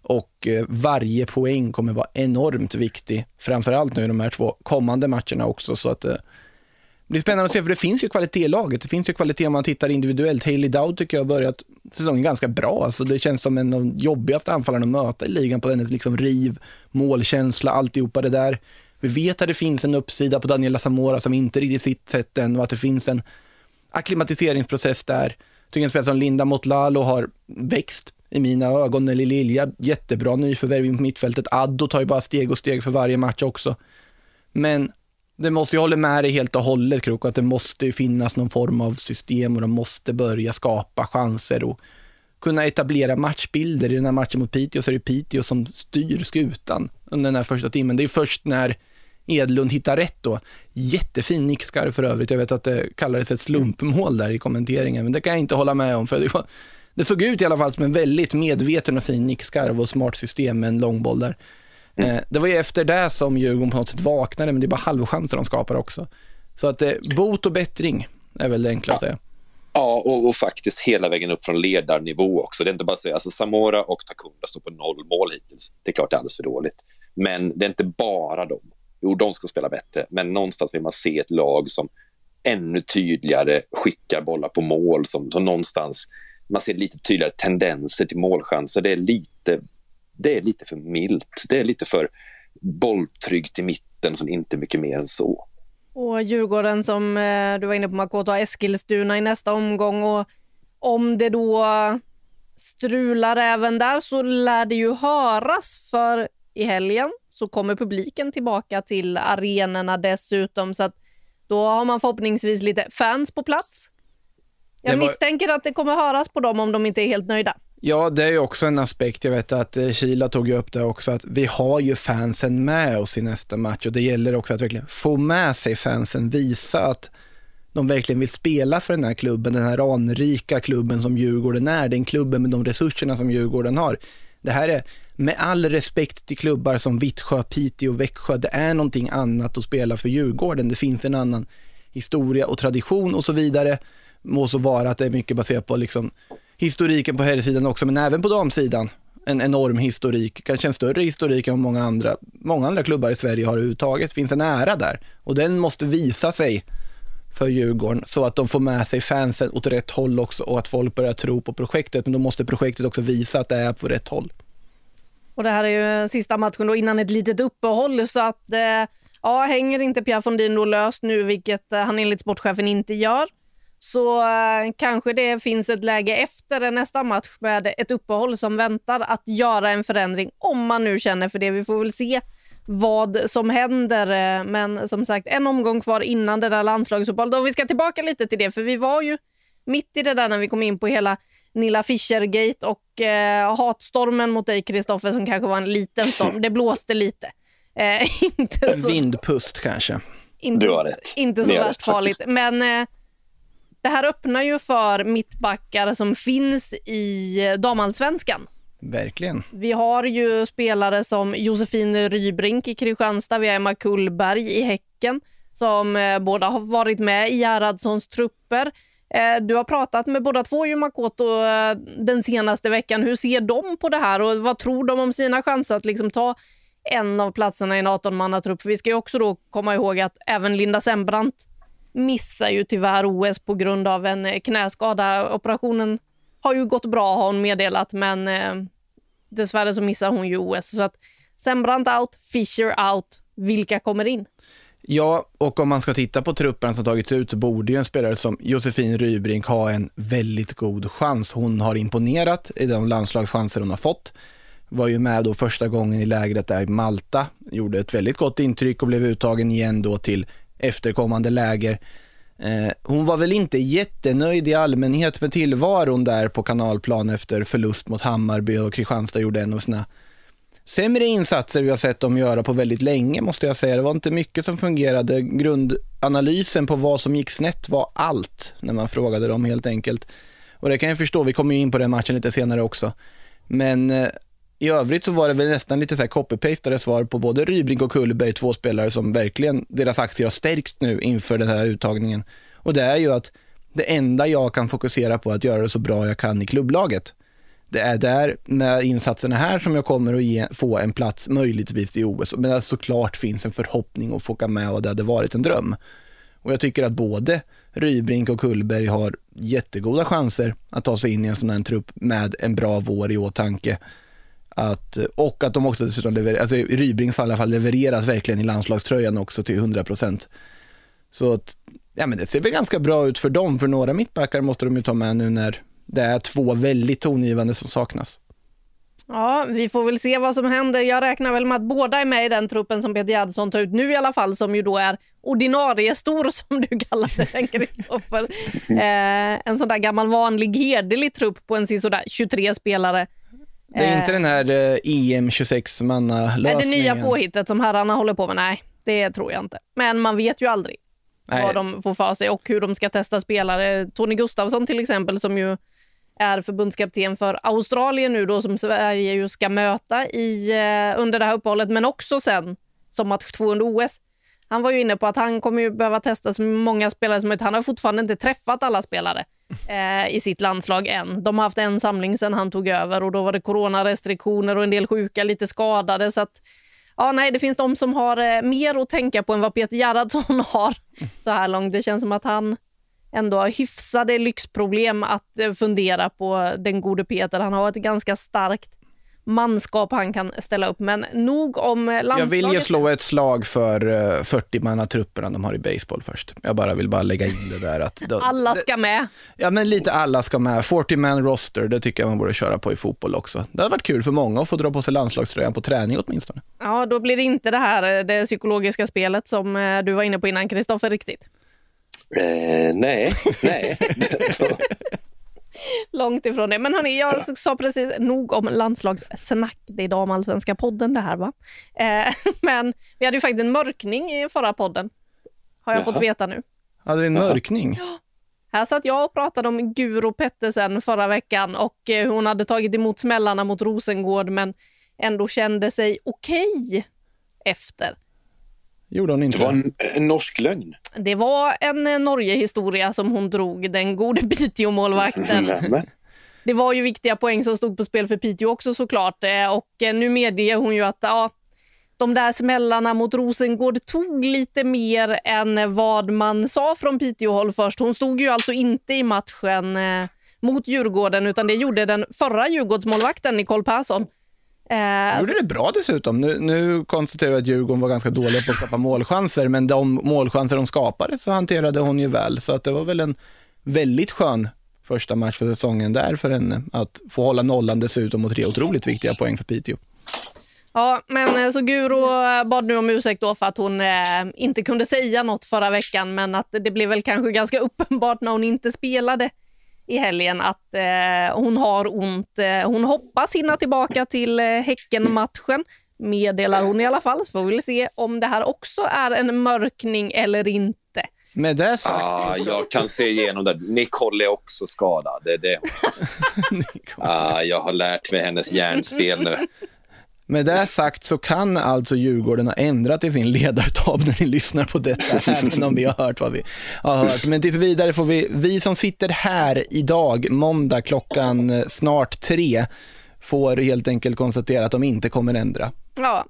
och eh, varje poäng kommer vara enormt viktig, framförallt nu i de här två kommande matcherna också. Så att, eh, det blir spännande att se, för det finns ju kvalitet i laget. Det finns ju kvalitet om man tittar individuellt. Haley Dowd tycker jag har börjat säsongen ganska bra. Alltså det känns som en av de jobbigaste anfallarna att möta i ligan på hennes liksom riv, målkänsla, alltihopa det där. Vi vet att det finns en uppsida på Daniela Zamora som inte riktigt sitt sätt än och att det finns en akklimatiseringsprocess där. Jag tycker en spelare som Linda Motlalo har växt i mina ögon. Eller Lilja, jättebra nyförvärv på mittfältet. Addo tar ju bara steg och steg för varje match också. Men det måste, jag håller med dig helt och hållet Krok, att det måste finnas någon form av system och de måste börja skapa chanser och kunna etablera matchbilder. I den här matchen mot Piteå så är det Piteå som styr skutan under den här första timmen. Det är först när Edlund hittar rätt då. Jättefin nickskarv för övrigt. Jag vet att det kallades ett slumpmål där i kommenteringen, men det kan jag inte hålla med om. För det, var, det såg ut i alla fall som en väldigt medveten och fin nickskarv och smart system med en långboll där. Mm. Eh, det var ju efter det som Djurgården på något sätt vaknade, men det är bara halvchanser de skapar också. Så att eh, bot och bättring är väl det enkla att säga. Ja, och, och, faktiskt hela vägen upp från ledarnivå också. Det är inte bara att säga, alltså Samora och Takunda står på noll mål hittills. Det är klart det är alldeles för dåligt. Men det är inte bara dem. Jo, de ska spela bättre, men någonstans vill man se ett lag som ännu tydligare skickar bollar på mål, som, som någonstans man ser lite tydligare tendenser till målchanser. Det är lite, det är lite för milt. Det är lite för bolltryggt i mitten, som inte är mycket mer än så. Och Djurgården som eh, du var inne på, Makoto, Eskilstuna i nästa omgång. Och om det då strular även där så lär det ju höras för i helgen så kommer publiken tillbaka till arenorna dessutom så att då har man förhoppningsvis lite fans på plats. Jag var... misstänker att det kommer höras på dem om de inte är helt nöjda. Ja, det är också en aspekt. Jag vet att eh, Kila tog upp det också, att vi har ju fansen med oss i nästa match och det gäller också att verkligen få med sig fansen, visa att de verkligen vill spela för den här klubben, den här anrika klubben som Djurgården är, den klubben med de resurserna som Djurgården har. Det här är, med all respekt till klubbar som Vittsjö, Piteå, Växjö, det är någonting annat att spela för Djurgården. Det finns en annan historia och tradition och så vidare. Må så vara att det är mycket baserat på liksom historiken på herrsidan också, men även på damsidan. En enorm historik, kanske en större historik än många andra, många andra klubbar i Sverige har överhuvudtaget. Det finns en ära där och den måste visa sig för Djurgården så att de får med sig fansen åt rätt håll också och att folk börjar tro på projektet. Men då måste projektet också visa att det är på rätt håll. Och Det här är ju sista matchen då innan ett litet uppehåll så att eh, ja, hänger inte Pierre Fondin då löst nu, vilket eh, han enligt sportchefen inte gör, så eh, kanske det finns ett läge efter nästa match med ett uppehåll som väntar att göra en förändring om man nu känner för det. Vi får väl se vad som händer. Eh, men som sagt, en omgång kvar innan det där landslagsuppehållet. Om vi ska tillbaka lite till det, för vi var ju mitt i det där när vi kom in på hela Nilla Fischer-gate och eh, hatstormen mot dig, Kristoffer, som kanske var en liten storm. Det blåste lite. Eh, [LAUGHS] inte så, Vindpust kanske. Inte, du har rätt. Inte så värst farligt. Men eh, det här öppnar ju för mittbackar som finns i damallsvenskan. Verkligen. Vi har ju spelare som Josefin Rybrink i Kristianstad, vi har Emma Kullberg i Häcken som eh, båda har varit med i Gerhardssons trupper. Eh, du har pratat med båda två ju Makoto eh, den senaste veckan. Hur ser de på det här och vad tror de om sina chanser att liksom ta en av platserna i en 18-mannatrupp? Vi ska ju också då komma ihåg att även Linda Sembrant missar ju tyvärr OS på grund av en eh, knäskada. Operationen har ju gått bra har hon meddelat, men eh, dessvärre så missar hon ju OS. Så att Sembrant out, Fischer out. Vilka kommer in? Ja, och om man ska titta på truppen som tagits ut så borde ju en spelare som Josefin Rybrink ha en väldigt god chans. Hon har imponerat i de landslagschanser hon har fått. Var ju med då första gången i lägret där i Malta, gjorde ett väldigt gott intryck och blev uttagen igen då till efterkommande läger. Eh, hon var väl inte jättenöjd i allmänhet med tillvaron där på kanalplan efter förlust mot Hammarby och Kristianstad gjorde en av sina sämre insatser vi har sett dem göra på väldigt länge måste jag säga. Det var inte mycket som fungerade. Grundanalysen på vad som gick snett var allt när man frågade dem helt enkelt. Och det kan jag förstå, vi kommer in på den matchen lite senare också. Men eh, i övrigt så var det väl nästan lite så här copy-pastade svar på både Rybrink och Kullberg, två spelare som verkligen, deras aktier har stärkt nu inför den här uttagningen. Och det är ju att det enda jag kan fokusera på är att göra det så bra jag kan i klubblaget. Det är där med insatserna här som jag kommer att ge, få en plats möjligtvis i OS. Men det såklart finns en förhoppning att få åka med och det hade varit en dröm. Och jag tycker att både Rybrink och Kullberg har jättegoda chanser att ta sig in i en sån här trupp med en bra vår i åtanke. Att, och att de också dessutom levererar, alltså fall i alla fall levereras verkligen i landslagströjan också till 100 procent. Så att, ja men det ser väl ganska bra ut för dem, för några mittbackar måste de ju ta med nu när det är två väldigt tongivande som saknas. Ja, vi får väl se vad som händer. Jag räknar väl med att båda är med i den truppen som Peter Gerhardsson tar ut nu i alla fall, som ju då är ordinarie stor [LAUGHS] som du kallar den, Kristoffer. [LAUGHS] Eh, en sån där gammal vanlig hederlig trupp på en sådär 23 spelare. Det är inte den här eh, EM 26 manna lösningen. Det nya påhittet som herrarna håller på med, nej, det tror jag inte. Men man vet ju aldrig nej. vad de får för sig och hur de ska testa spelare. Tony Gustavsson till exempel, som ju är förbundskapten för Australien nu då som Sverige ju ska möta i, eh, under det här uppehållet, men också sen som match två under OS. Han var ju inne på att han kommer ju behöva testa så många spelare som möjligt. Han har fortfarande inte träffat alla spelare [LAUGHS] eh, i sitt landslag än. De har haft en samling sen han tog över och då var det coronarestriktioner och en del sjuka, lite skadade. Så att, ja, nej, det finns de som har eh, mer att tänka på än vad Peter Gerhardsson [LAUGHS] har så här långt. Det känns som att han ändå har hyfsade lyxproblem att eh, fundera på den gode Peter. Han har ett ganska starkt manskap han kan ställa upp. Men nog om landslaget. Jag vill ju slå ett slag för 40-mannatrupperna de har i baseball först. Jag bara vill bara lägga in det där att... De, alla ska med. Ja, men lite alla ska med. 40-man roster, det tycker jag man borde köra på i fotboll också. Det hade varit kul för många att få dra på sig landslagströjan på träning åtminstone. Ja, då blir det inte det här eh, det psykologiska spelet som eh, du var inne på innan, Kristoffer, riktigt. Eh, nej, nej. [LAUGHS] [LAUGHS] Långt ifrån det. Men hörni, jag sa precis nog om landslagssnack. Det är damallsvenska podden det här va? Eh, [LAUGHS] men vi hade ju faktiskt en mörkning i förra podden. Har jag Jaha. fått veta nu. Hade vi en mörkning? Ja. Här satt jag och pratade om Guro Pettersen förra veckan och eh, hon hade tagit emot smällarna mot Rosengård men ändå kände sig okej efter gjorde hon inte. Det var en, en norsk lögn. Det var en eh, Norge-historia som hon drog, den gode [LAUGHS] Piteå-målvakten. [LAUGHS] det var ju viktiga poäng som stod på spel för Piteå också såklart. Eh, och eh, nu medger hon ju att ja, de där smällarna mot Rosengård tog lite mer än vad man sa från Piteå-håll först. Hon stod ju alltså inte i matchen mot Djurgården utan det gjorde den förra Djurgårdsmålvakten Nicole Persson. Eh, gjorde det bra dessutom. Nu, nu konstaterar jag att Djurgården var ganska dåliga på att skapa målchanser, men de målchanser de skapade så hanterade hon ju väl. Så att det var väl en väldigt skön första match för säsongen där för henne. Att få hålla nollan dessutom och tre otroligt viktiga poäng för Piteå. Ja, men eh, så Guro bad nu om ursäkt då för att hon eh, inte kunde säga något förra veckan, men att det blev väl kanske ganska [LAUGHS] uppenbart när hon inte spelade i helgen att eh, hon har ont. Eh, hon hoppas hinna tillbaka till eh, Häcken-matchen, meddelar hon i alla fall. Får vi se om det här också är en mörkning eller inte. Med det sagt... Ah, jag kan se igenom det. Nicole är också skadad. Det är det [LAUGHS] ah, Jag har lärt mig hennes hjärnspel nu. Med det sagt så kan alltså Djurgården ha ändrat i sin ledartab när ni lyssnar på detta, även om vi har hört vad vi har hört. Men tills vidare får vi, vi som sitter här idag, måndag klockan eh, snart tre, får helt enkelt konstatera att de inte kommer ändra. Ja,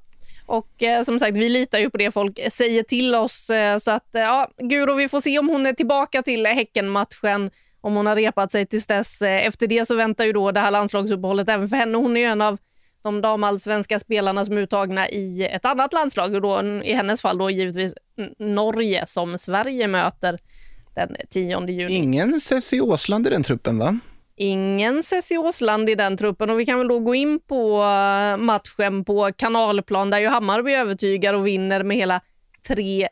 och eh, som sagt, vi litar ju på det folk säger till oss. Eh, så att eh, ja, Guro, vi får se om hon är tillbaka till Häckenmatchen, om hon har repat sig tills dess. Eh, efter det så väntar ju då det här landslagsuppehållet även för henne. Hon är ju en av de damallsvenska spelarna som är uttagna i ett annat landslag och då, i hennes fall då givetvis Norge som Sverige möter den 10 juni. Ingen Cessi Åsland i den truppen va? Ingen Cessi Åsland i den truppen och vi kan väl då gå in på eh, matchen på kanalplan där ju Hammarby övertygar och vinner med hela 3-1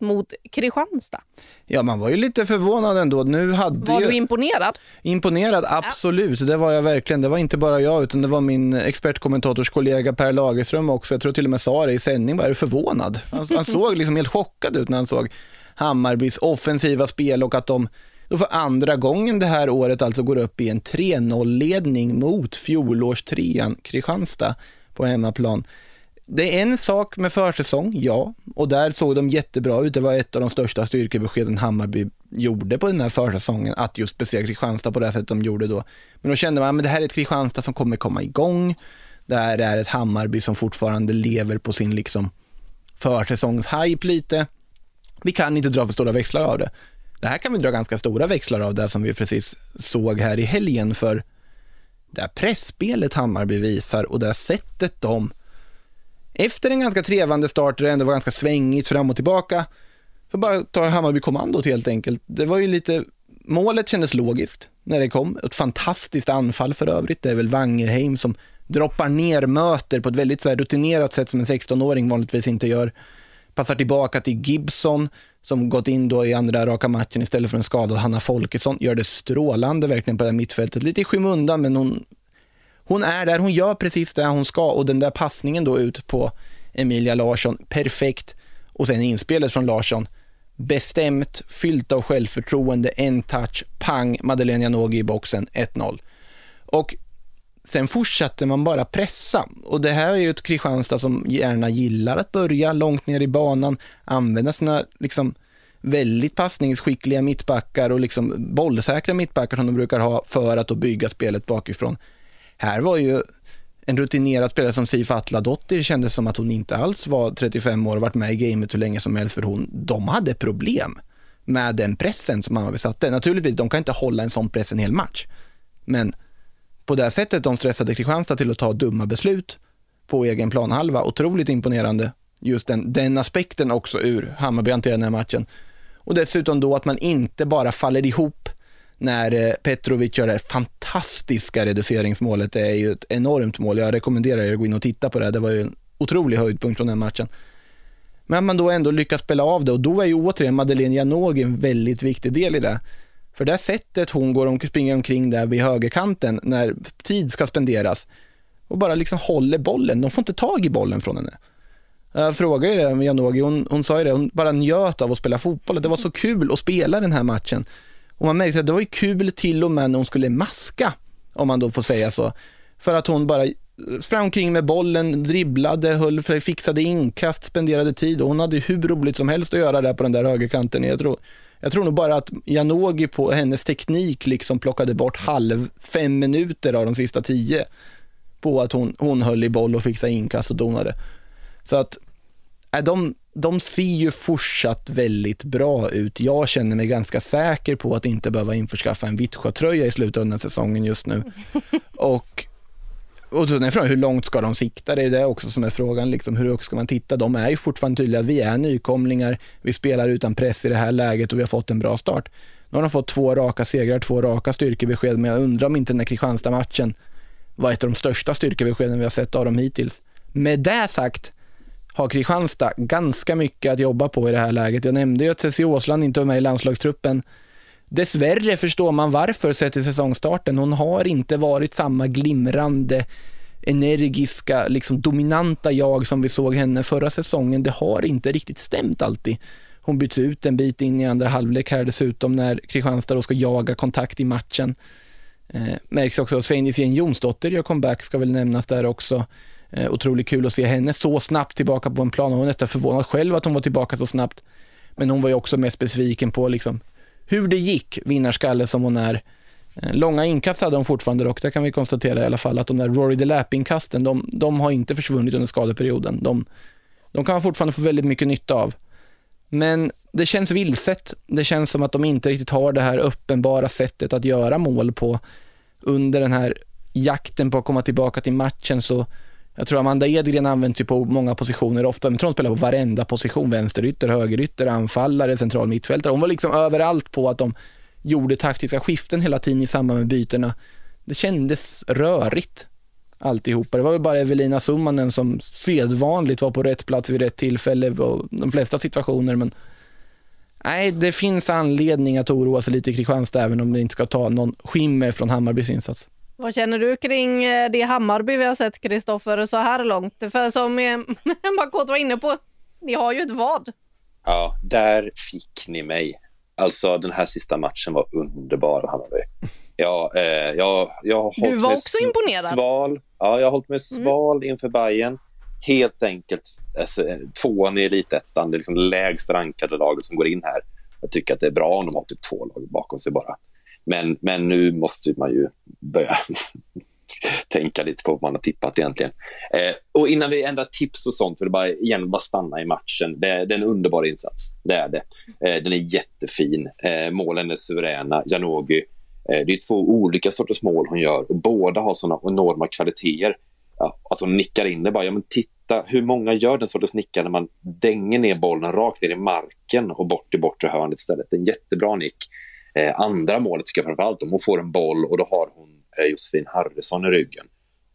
mot Kristianstad. Ja, man var ju lite förvånad ändå. Nu hade var ju... du imponerad? Imponerad, absolut. Ja. Det var jag verkligen. Det var inte bara jag, utan det var min expertkommentatorskollega Per Lagerström också. Jag tror till och med sa det i sändning, var förvånad. Han, han [LAUGHS] såg liksom helt chockad ut när han såg Hammarbys offensiva spel och att de då för andra gången det här året alltså går upp i en 3-0-ledning mot fjolårstrean Kristianstad på hemmaplan. Det är en sak med försäsong, ja, och där såg de jättebra ut. Det var ett av de största styrkebeskeden Hammarby gjorde på den här försäsongen, att just besegra Kristianstad på det sättet de gjorde då. Men då kände man att det här är ett Kristianstad som kommer komma igång. Det här är ett Hammarby som fortfarande lever på sin liksom försäsongshype lite. Vi kan inte dra för stora växlar av det. Det här kan vi dra ganska stora växlar av det som vi precis såg här i helgen för det här pressspelet Hammarby visar och det här sättet de efter en ganska trevande start där det ändå var ganska svängigt fram och tillbaka så bara tar Hammarby kommandot helt enkelt. Det var ju lite, målet kändes logiskt när det kom. Ett fantastiskt anfall för övrigt. Det är väl Wangerheim som droppar ner möter på ett väldigt så rutinerat sätt som en 16-åring vanligtvis inte gör. Passar tillbaka till Gibson som gått in då i andra raka matchen istället för en skadad Hanna Folkesson. Gör det strålande verkligen på det här mittfältet. Lite i skymundan, men hon, hon är där. Hon gör precis det hon ska och den där passningen då ut på Emilia Larsson, perfekt. Och sen inspelet från Larsson, bestämt, fyllt av självförtroende, en touch, pang, Madeleine Janogy i boxen, 1-0. Och Sen fortsatte man bara pressa och det här är ju ett Kristianstad som gärna gillar att börja långt ner i banan, använda sina liksom väldigt passningsskickliga mittbackar och liksom bollsäkra mittbackar som de brukar ha för att då bygga spelet bakifrån. Här var ju en rutinerad spelare som Sif Atladottir kändes som att hon inte alls var 35 år och varit med i gamet hur länge som helst för hon, de hade problem med den pressen som Hammarby satte. Naturligtvis, de kan inte hålla en sån press en hel match. Men på det sättet de stressade Kristianstad till att ta dumma beslut på egen planhalva. Otroligt imponerande, just den, den aspekten också ur Hammarby hanterade den här matchen. Och dessutom då att man inte bara faller ihop när eh, Petrovic gör det här fantastiska reduceringsmålet. Det är ju ett enormt mål. Jag rekommenderar er att gå in och titta på det. Det var ju en otrolig höjdpunkt från den matchen. Men att man då ändå lyckas spela av det och då är ju återigen Madeleine Janogy en väldigt viktig del i det. För det sättet hon går och springer omkring där vid högerkanten när tid ska spenderas och bara liksom håller bollen. De får inte tag i bollen från henne. Jag frågade ju det med Janogy, hon, hon sa ju det, hon bara njöt av att spela fotboll. Det var så kul att spela den här matchen. Och man märkte att det var ju kul till och med när hon skulle maska, om man då får säga så. För att hon bara sprang omkring med bollen, dribblade, höll, fixade inkast, spenderade tid och hon hade hur roligt som helst att göra det på den där högerkanten. Jag tror, jag tror nog bara att Janogy på hennes teknik liksom plockade bort halv fem minuter av de sista tio på att hon, hon höll i boll och fixade inkast och donade. Så att äh, de, de ser ju fortsatt väldigt bra ut. Jag känner mig ganska säker på att inte behöva införskaffa en Vittsjö-tröja i slutet av den här säsongen just nu. [LAUGHS] Och och så är frågan, hur långt ska de sikta? Det är det också som är frågan. Liksom, hur högt ska man titta? De är ju fortfarande tydliga. Vi är nykomlingar. Vi spelar utan press i det här läget och vi har fått en bra start. Nu har de fått två raka segrar, två raka styrkebesked, men jag undrar om inte den här Kristianstad-matchen var ett av de största styrkebeskeden vi har sett av dem hittills. Med det sagt har Kristianstad ganska mycket att jobba på i det här läget. Jag nämnde ju att Cecilia Åsland inte var med i landslagstruppen. Dessvärre förstår man varför sett till säsongstarten. Hon har inte varit samma glimrande energiska, liksom dominanta jag som vi såg henne förra säsongen, det har inte riktigt stämt alltid. Hon byts ut en bit in i andra halvlek här dessutom när Kristianstad då ska jaga kontakt i matchen. Eh, märks också att Svein Jonsdotter gör comeback, ska väl nämnas där också. Eh, otroligt kul att se henne så snabbt tillbaka på en plan. Hon var nästan förvånad själv att hon var tillbaka så snabbt. Men hon var ju också mest besviken på liksom hur det gick, vinnarskalle som hon är. Eh, långa inkast hade hon fortfarande dock, det kan vi konstatera i alla fall, att de där Rory DeLapp-inkasten, de, de, har inte försvunnit under skadeperioden. De, de kan man fortfarande få väldigt mycket nytta av. Men det känns vilset. Det känns som att de inte riktigt har det här uppenbara sättet att göra mål på. Under den här jakten på att komma tillbaka till matchen så jag tror Amanda Edgren används ju på många positioner ofta. Jag tror hon spelar på varenda position. Vänsterytter, högerytter, anfallare, central mittfältare. Hon var liksom överallt på att de gjorde taktiska skiften hela tiden i samband med bytena. Det kändes rörigt alltihopa. Det var väl bara Evelina Summanen som sedvanligt var på rätt plats vid rätt tillfälle och de flesta situationer. Men nej, det finns anledning att oroa sig lite i Kristianstad även om det inte ska ta någon skimmer från Hammarbys insats. Vad känner du kring eh, det Hammarby vi har sett, Kristoffer, så här långt? För som eh, [LAUGHS] Makot var inne på, ni har ju ett vad. Ja, där fick ni mig. Alltså, den här sista matchen var underbar, Hammarby. Ja, eh, jag, jag har du var också imponerad. Sval. Ja, jag har hållit mig mm. sval mm. inför Bayern. Helt enkelt alltså, tvåan i elitettan, det är liksom lägst rankade laget som går in här. Jag tycker att det är bra om de har typ två lag bakom sig bara. Men, men nu måste man ju börja [LAUGHS] tänka lite på vad man har tippat egentligen. Eh, och innan vi ändrar tips och sånt, för det bara, igen, bara stanna i matchen. Det, det är en underbar insats, det är det. Eh, den är jättefin. Eh, målen är suveräna. Janogy, eh, det är två olika sorters mål hon gör och båda har såna enorma kvaliteter. Ja, att hon nickar in det bara, ja men titta hur många gör den sortens nickar när man dänger ner bollen rakt ner i marken och bort i bortre hörnet istället. En jättebra nick. Eh, andra målet tycker jag framförallt om hon får en boll och då har hon eh, Josefin Harrison i ryggen.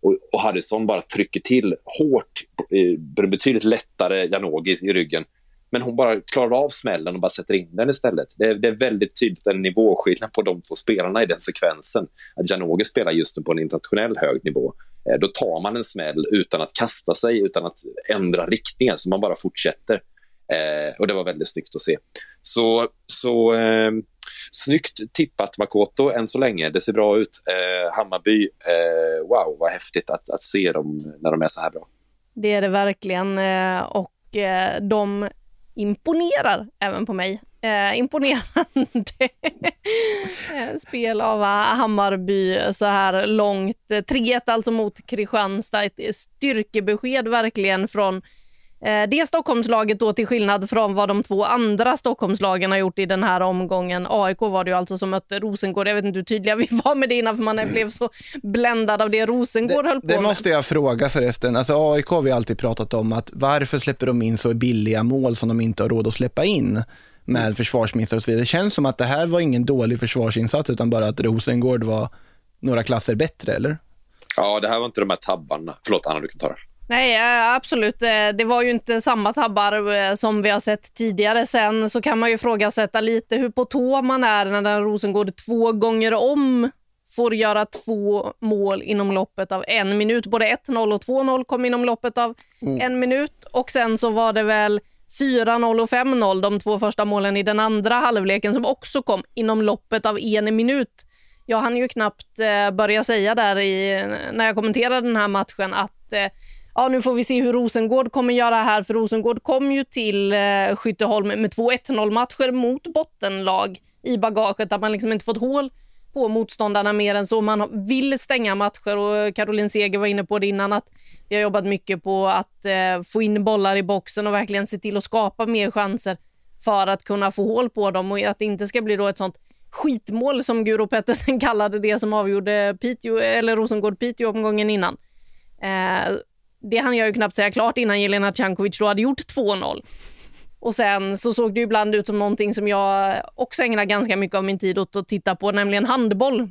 Och, och Harrison bara trycker till hårt, eh, betydligt lättare Janogy i ryggen. Men hon bara klarar av smällen och bara sätter in den istället. Det är, det är väldigt tydligt en nivåskillnad på de två spelarna i den sekvensen. Att Janogy spelar just nu på en internationell hög nivå. Eh, då tar man en smäll utan att kasta sig, utan att ändra riktningen, så man bara fortsätter. Eh, och Det var väldigt snyggt att se. Så, så eh, Snyggt tippat Makoto än så länge. Det ser bra ut. Eh, Hammarby, eh, wow vad häftigt att, att se dem när de är så här bra. Det är det verkligen eh, och eh, de imponerar även på mig. Eh, imponerande [LAUGHS] eh, spel av Hammarby så här långt. 3-1 alltså mot Kristianstad. Ett styrkebesked verkligen från Eh, det Stockholmslaget då till skillnad från vad de två andra Stockholmslagen har gjort i den här omgången. AIK var det ju alltså som mötte Rosengård. Jag vet inte hur tydliga vi var med det innan för man blev så bländad av det Rosengård det, höll på Det med. måste jag fråga förresten. Alltså AIK har vi alltid pratat om att varför släpper de in så billiga mål som de inte har råd att släppa in med försvarsministrar och så vidare. Det känns som att det här var ingen dålig försvarsinsats utan bara att Rosengård var några klasser bättre, eller? Ja, det här var inte de här tabbarna. Förlåt Anna, du kan ta det. Nej, eh, absolut. Eh, det var ju inte samma tabbar eh, som vi har sett tidigare. Sen så kan man ju ifrågasätta lite hur på tå man är när Rosengård två gånger om får göra två mål inom loppet av en minut. Både 1-0 och 2-0 kom inom loppet av mm. en minut och sen så var det väl 4-0 och 5-0, de två första målen i den andra halvleken som också kom inom loppet av en minut. Jag hann ju knappt börja säga där i, när jag kommenterade den här matchen att ja, nu får vi se hur Rosengård kommer göra här, för Rosengård kom ju till eh, Skytteholm med två 1-0 matcher mot bottenlag i bagaget, att man liksom inte fått hål på motståndarna mer än så. Man vill stänga matcher och Caroline Seger var inne på det innan att vi har jobbat mycket på att eh, få in bollar i boxen och verkligen se till att skapa mer chanser för att kunna få hål på dem och att det inte ska bli då ett sånt skitmål som Guro Pettersen [LAUGHS] kallade det som avgjorde Piteå, eller Rosengård-Piteå omgången innan. Eh, det hann jag ju knappt säga klart innan Jelena Cankovic då hade gjort 2-0. Och sen så såg det ibland ut som någonting som jag också ägnar ganska mycket av min tid åt att titta på, nämligen handboll.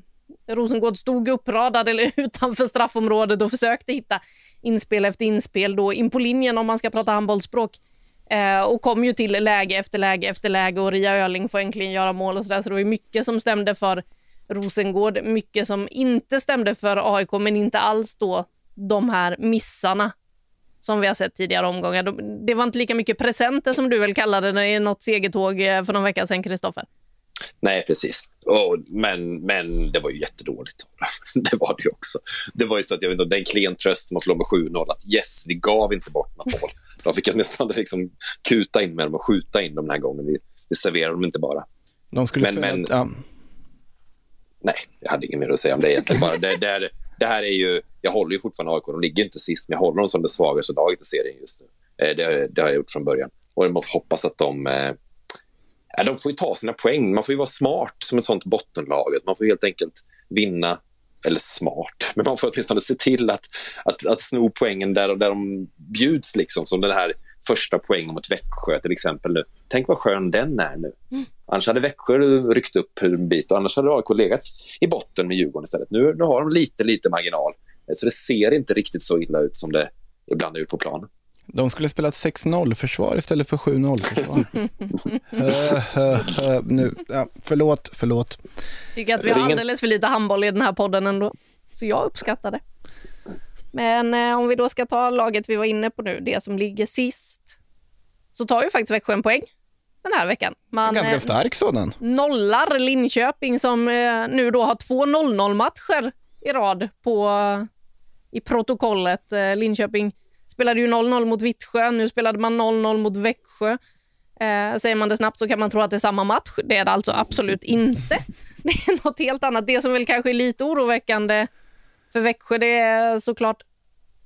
Rosengård stod uppradad eller [LAUGHS] utanför straffområdet och försökte hitta inspel efter inspel då in på linjen om man ska prata handbollsspråk. Eh, och kom ju till läge efter läge efter läge och Ria Öling får äntligen göra mål och sådär. Så det var mycket som stämde för Rosengård, mycket som inte stämde för AIK men inte alls då de här missarna som vi har sett tidigare omgångar. Det var inte lika mycket presenter som du väl kallade det i något segertåg eh, för någon vecka sedan, Kristoffer? Nej, precis. Oh, men, men det var ju jättedåligt. [LAUGHS] det var det ju också. Det var ju så att jag vet inte, den klen tröst man förlorade med 7-0 att yes, vi gav inte bort något mål. De fick jag nästan liksom kuta in med dem och skjuta in dem den här gången. Vi, vi serverade dem inte bara. De skulle men, men, ja. Nej, jag hade inget mer att säga om det egentligen. Bara. Det, det, det här är ju, jag håller ju fortfarande AIK. De ligger inte sist, men jag håller dem som det svagaste laget i serien just nu. Eh, det, det, har jag gjort från början. Och man får hoppas att de... Eh, de får ju ta sina poäng. Man får ju vara smart som ett sånt bottenlag. Man får helt enkelt vinna eller smart, men man får åtminstone se till att, att, att sno poängen där, där de bjuds, liksom, som den här första poängen mot Växjö till exempel. nu. Tänk vad skön den är nu. Mm. Annars hade Växjö ryckt upp en bit och annars hade AIK legat i botten med Djurgården istället. Nu, nu har de lite, lite marginal. Så det ser inte riktigt så illa ut som det ibland är ut på planen. De skulle spela ett 6-0 försvar istället för 7-0 försvar. uh, [LAUGHS] uh, uh, nu, ja, förlåt, förlåt. Tycker att vi har alldeles för lite handboll i den här podden ändå. Så jag uppskattar det. Men eh, om vi då ska ta laget vi var inne på nu, det som ligger sist, så tar ju faktiskt Växjö en poäng den här veckan. Man, en ganska eh, stark sådan. Nollar Linköping som eh, nu då har två 0-0 matcher i rad på, i protokollet. Eh, Linköping spelade ju 0-0 mot Vittsjö, nu spelade man 0-0 mot Växjö. Eh, säger man det snabbt så kan man tro att det är samma match. Det är det alltså absolut inte. [LAUGHS] Det är något helt annat. Det som väl kanske är lite oroväckande för Växjö, det är såklart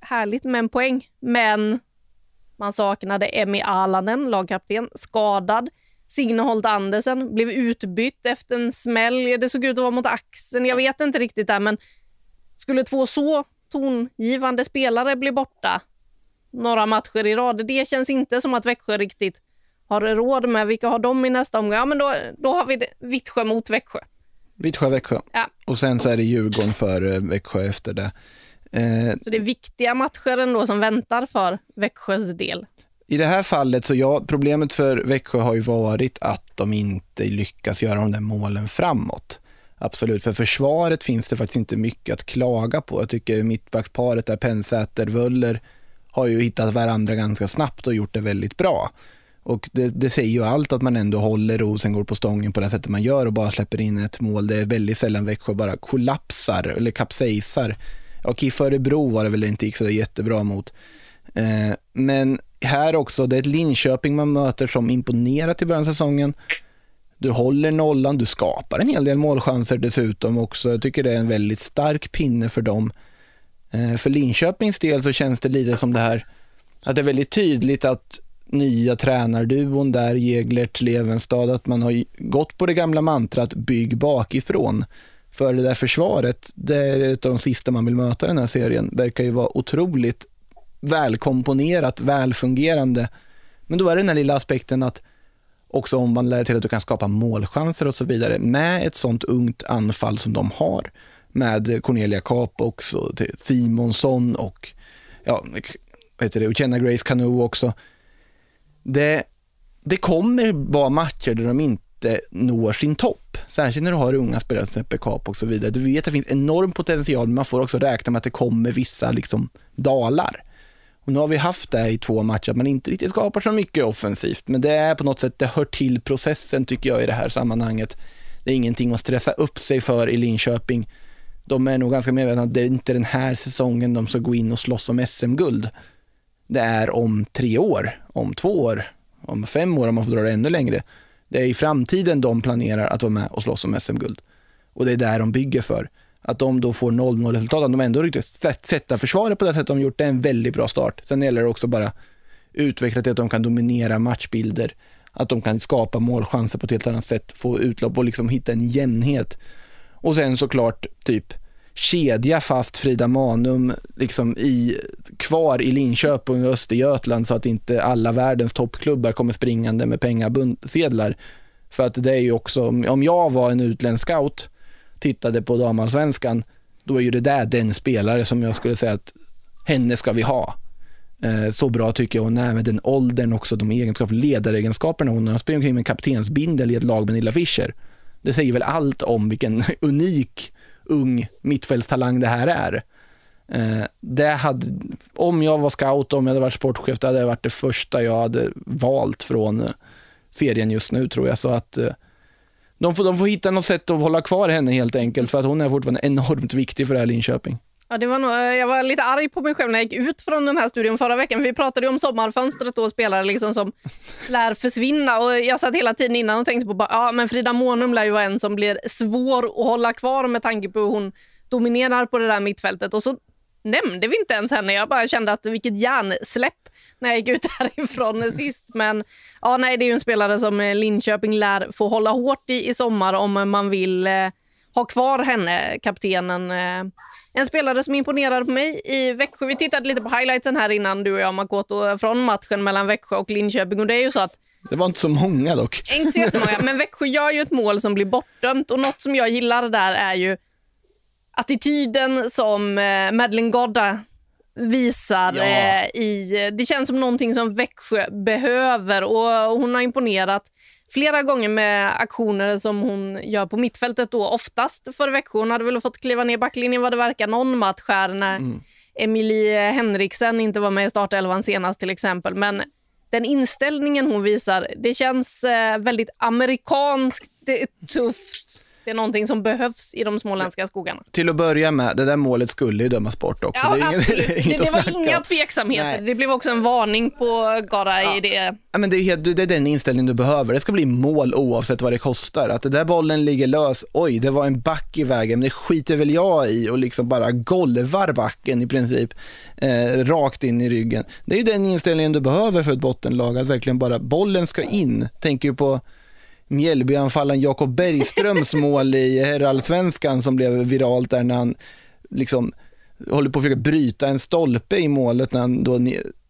härligt med en poäng, men man saknade Emmy Alanen, lagkapten, skadad. Signe Holt Andersen blev utbytt efter en smäll. Det såg ut att vara mot axeln. Jag vet inte riktigt där, men skulle två så tongivande spelare bli borta några matcher i rad, det känns inte som att Växjö riktigt har råd med. Vilka har de i nästa omgång? Ja, men då, då har vi Vittsjö mot Växjö. Vittsjö, Växjö. Ja. Och sen så är det Djurgården för eh, Växjö efter det. Eh, så det är viktiga matcher ändå som väntar för Växjös del. I det här fallet, så ja, problemet för Växjö har ju varit att de inte lyckas göra de där målen framåt. Absolut, för försvaret finns det faktiskt inte mycket att klaga på. Jag tycker mittbacksparet där Pensäter, Wöller har ju hittat varandra ganska snabbt och gjort det väldigt bra. Och det, det, säger ju allt att man ändå håller Rosengård på stången på det sättet man gör och bara släpper in ett mål. Det är väldigt sällan Växjö bara kollapsar eller kapsejsar och i Örebro var det väl inte gick så jättebra mot. Eh, men här också, det är ett Linköping man möter som imponerat i början av säsongen. Du håller nollan, du skapar en hel del målchanser dessutom också. Jag tycker det är en väldigt stark pinne för dem. Eh, för Linköpings del så känns det lite som det här, att det är väldigt tydligt att nya tränarduon där, Jeglert, Levenstad, att man har gått på det gamla mantrat bygg bakifrån. För det där försvaret, det är ett av de sista man vill möta i den här serien. Verkar ju vara otroligt välkomponerat, välfungerande. Men då är det den här lilla aspekten att också omvandla det till att du kan skapa målchanser och så vidare med ett sånt ungt anfall som de har. Med Cornelia Kap och Simonsson och ja, vad heter det, Uchenna Grace Kanu också. Det, det kommer vara matcher där de inte inte når sin topp. Särskilt när du har unga spelare som exempel Kap och så vidare. Du vet att det finns enorm potential, men man får också räkna med att det kommer vissa liksom, dalar. Och nu har vi haft det i två matcher, att man inte riktigt skapar så mycket offensivt, men det är på något sätt, det hör till processen tycker jag i det här sammanhanget. Det är ingenting att stressa upp sig för i Linköping. De är nog ganska medvetna att det är inte den här säsongen de ska gå in och slåss om SM-guld. Det är om tre år, om två år, om fem år om man får dra det ännu längre. Det är i framtiden de planerar att vara med och slåss om SM-guld. Och det är där de bygger för. Att de då får 0-0 resultat, att de ändå lyckas sätta försvaret på det sätt de gjort, det är en väldigt bra start. Sen gäller det också bara utveckla till att de kan dominera matchbilder, att de kan skapa målchanser på ett helt annat sätt, få utlopp och liksom hitta en jämnhet. Och sen såklart typ kedja fast Frida Manum liksom i, kvar i Linköping och Östergötland så att inte alla världens toppklubbar kommer springande med pengasedlar. För att det är ju också, om jag var en utländsk scout, tittade på damallsvenskan, då är ju det där den spelare som jag skulle säga att henne ska vi ha. Eh, så bra tycker jag hon är med den åldern också, de egenskaper, ledaregenskaperna hon har. Hon springer omkring med kaptensbindel i ett lag med Nilla Fischer. Det säger väl allt om vilken [LAUGHS] unik ung mittfältstalang det här är. Eh, det hade, om jag var scout, om jag hade varit sportchef, det hade varit det första jag hade valt från eh, serien just nu tror jag. Så att eh, de får, de får hitta något sätt att hålla kvar henne helt enkelt, för att hon är fortfarande enormt viktig för det här Linköping. Ja, det var nog, jag var lite arg på mig själv när jag gick ut från den här studion förra veckan. Vi pratade ju om sommarfönstret och spelare liksom som [LAUGHS] lär försvinna. Och jag satt hela tiden innan och tänkte på bara, ja, men Frida Månum lär ju vara en som blir svår att hålla kvar med tanke på hur hon dominerar på det där mittfältet. Och så nämnde vi inte ens henne. Jag bara kände att vilket hjärnsläpp när jag gick ut [LAUGHS] härifrån sist. Men ja, nej, det är ju en spelare som Linköping lär få hålla hårt i i sommar om man vill eh, ha kvar henne, kaptenen. Eh, en spelare som imponerade på mig i Växjö. Vi tittade lite på highlightsen här innan du och jag Makoto från matchen mellan Växjö och Linköping och det är ju så att Det var inte så många dock. inte så jättemånga, men Växjö gör ju ett mål som blir bortdömt och något som jag gillar där är ju attityden som eh, Madeleine Godda visar Ja. eh, i... Det känns som någonting som Växjö behöver och hon har imponerat flera gånger med aktioner som hon gör på mittfältet då oftast för Växjö. Hon hade väl fått kliva ner backlinjen vad det verkar någon match här när Emilie Henriksen inte var med i startelvan senast till exempel. Men den inställningen hon visar, det känns eh, väldigt amerikanskt, det är tufft. Det är någonting som behövs i de småländska skogarna. Till att börja med, det där målet skulle ju dömas bort också. Ja, det är [LAUGHS] inget, det det, det var inga om. tveksamheter. Nej. Det blev också en varning på Gara i det. Ja, men det, är det är den inställningen du behöver. Det ska bli mål oavsett vad det kostar. Att det där bollen ligger lös, oj, det var en back i vägen, men det skiter väl jag i och liksom bara golvar backen i princip eh, rakt in i ryggen. Det är ju den inställningen du behöver för ett bottenlag, att verkligen bara bollen ska in. Tänker ju på Mjällbyanfallaren Jakob Bergströms [LAUGHS] mål i herrallsvenskan som blev viralt där när han liksom håller på att försöka bryta en stolpe i målet när han då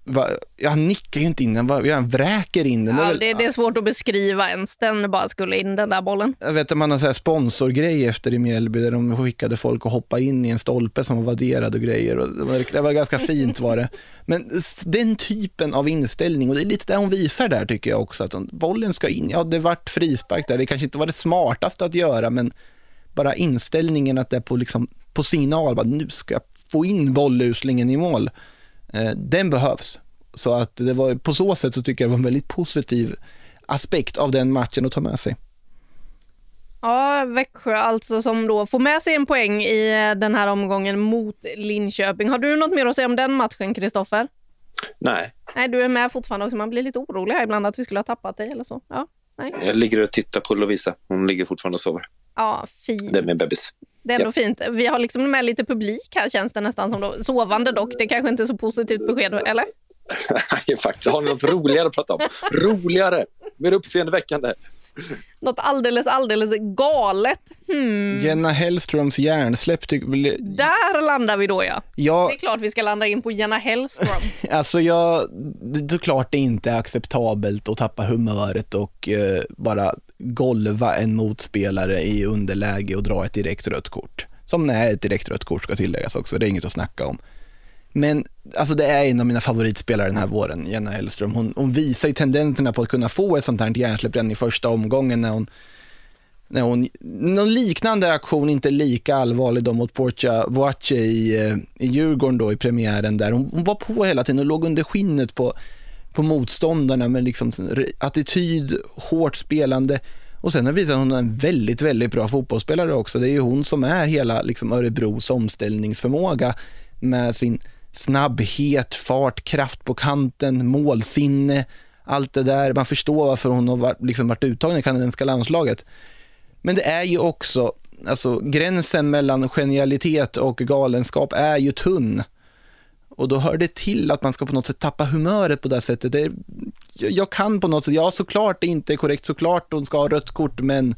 va, ja, han nickar ju inte in den, han vräker in den. Det Ja, väl- det, det är svårt att beskriva ens. Den bara skulle in, den där bollen. Jag vet att man har så här sponsorgrej efter i Mjällby där de skickade folk att hoppa in i en stolpe som var vadderad och grejer. Och det, var, det var ganska fint var det. Men den typen av inställning, och det är lite det hon visar där tycker jag också, att bollen ska in. Ja, det vart frispark där, det kanske inte var det smartaste att göra, men bara inställningen att det är på, liksom, på signal, bara, nu ska jag få in bolluslingen i mål. Eh, den behövs. Så att det var, på så sätt så tycker jag det var en väldigt positiv aspekt av den matchen att ta med sig. Ja, Växjö alltså som då får med sig en poäng i eh, den här omgången mot Linköping. Har du något mer att säga om den matchen, Kristoffer? Nej, Nej, du är med fortfarande också. Man blir lite orolig här ibland att vi skulle ha tappat dig eller så. Ja, nej. jag ligger och tittar på Lovisa. Hon ligger fortfarande och sover. Ja, fint. Det är min bebis. Det är ändå fint. Vi har liksom med lite publik här känns det nästan som. Då. Sovande dock. Det kanske inte är så positivt besked, eller? [LAUGHS] Nej, faktiskt. Har ni något roligare att prata om? [LAUGHS] Roligare! Mer uppseendeväckande. Något alldeles, alldeles galet. Hmm. Jenna Hellströms hjärnsläpp Där landar vi då, ja. Ja, Det är klart vi ska landa in på Jenna Hellström. [LAUGHS] alltså jag, det är klart det inte är acceptabelt att tappa humöret och eh, bara golva en motspelare i underläge och dra ett direkt rött kort. Som är ett direkt rött kort ska tilläggas också, det är inget att snacka om. Men alltså det är en av mina favoritspelare den här våren, Jenna Hellström. Hon, hon visar ju tendenserna på att kunna få ett sånt här hjärnsläpp redan i första omgången när hon när hon, någon liknande aktion, inte lika allvarlig då mot Portia Boache i, eh, i Djurgården då i premiären där. Hon, hon var på hela tiden och låg under skinnet på, på motståndarna med liksom attityd, hårt spelande. Och sen har visat hon är en väldigt, väldigt bra fotbollsspelare också. Det är ju hon som är hela liksom, Örebros omställningsförmåga med sin snabbhet, fart, kraft på kanten, målsinne, allt det där. Man förstår varför hon har varit, liksom varit uttagen i kanadensiska landslaget. Men det är ju också, alltså gränsen mellan genialitet och galenskap är ju tunn. Och då hör det till att man ska på något sätt tappa humöret på det sättet. Det är, jag, jag kan på något sätt, ja såklart det inte är korrekt, såklart hon ska ha rött kort, men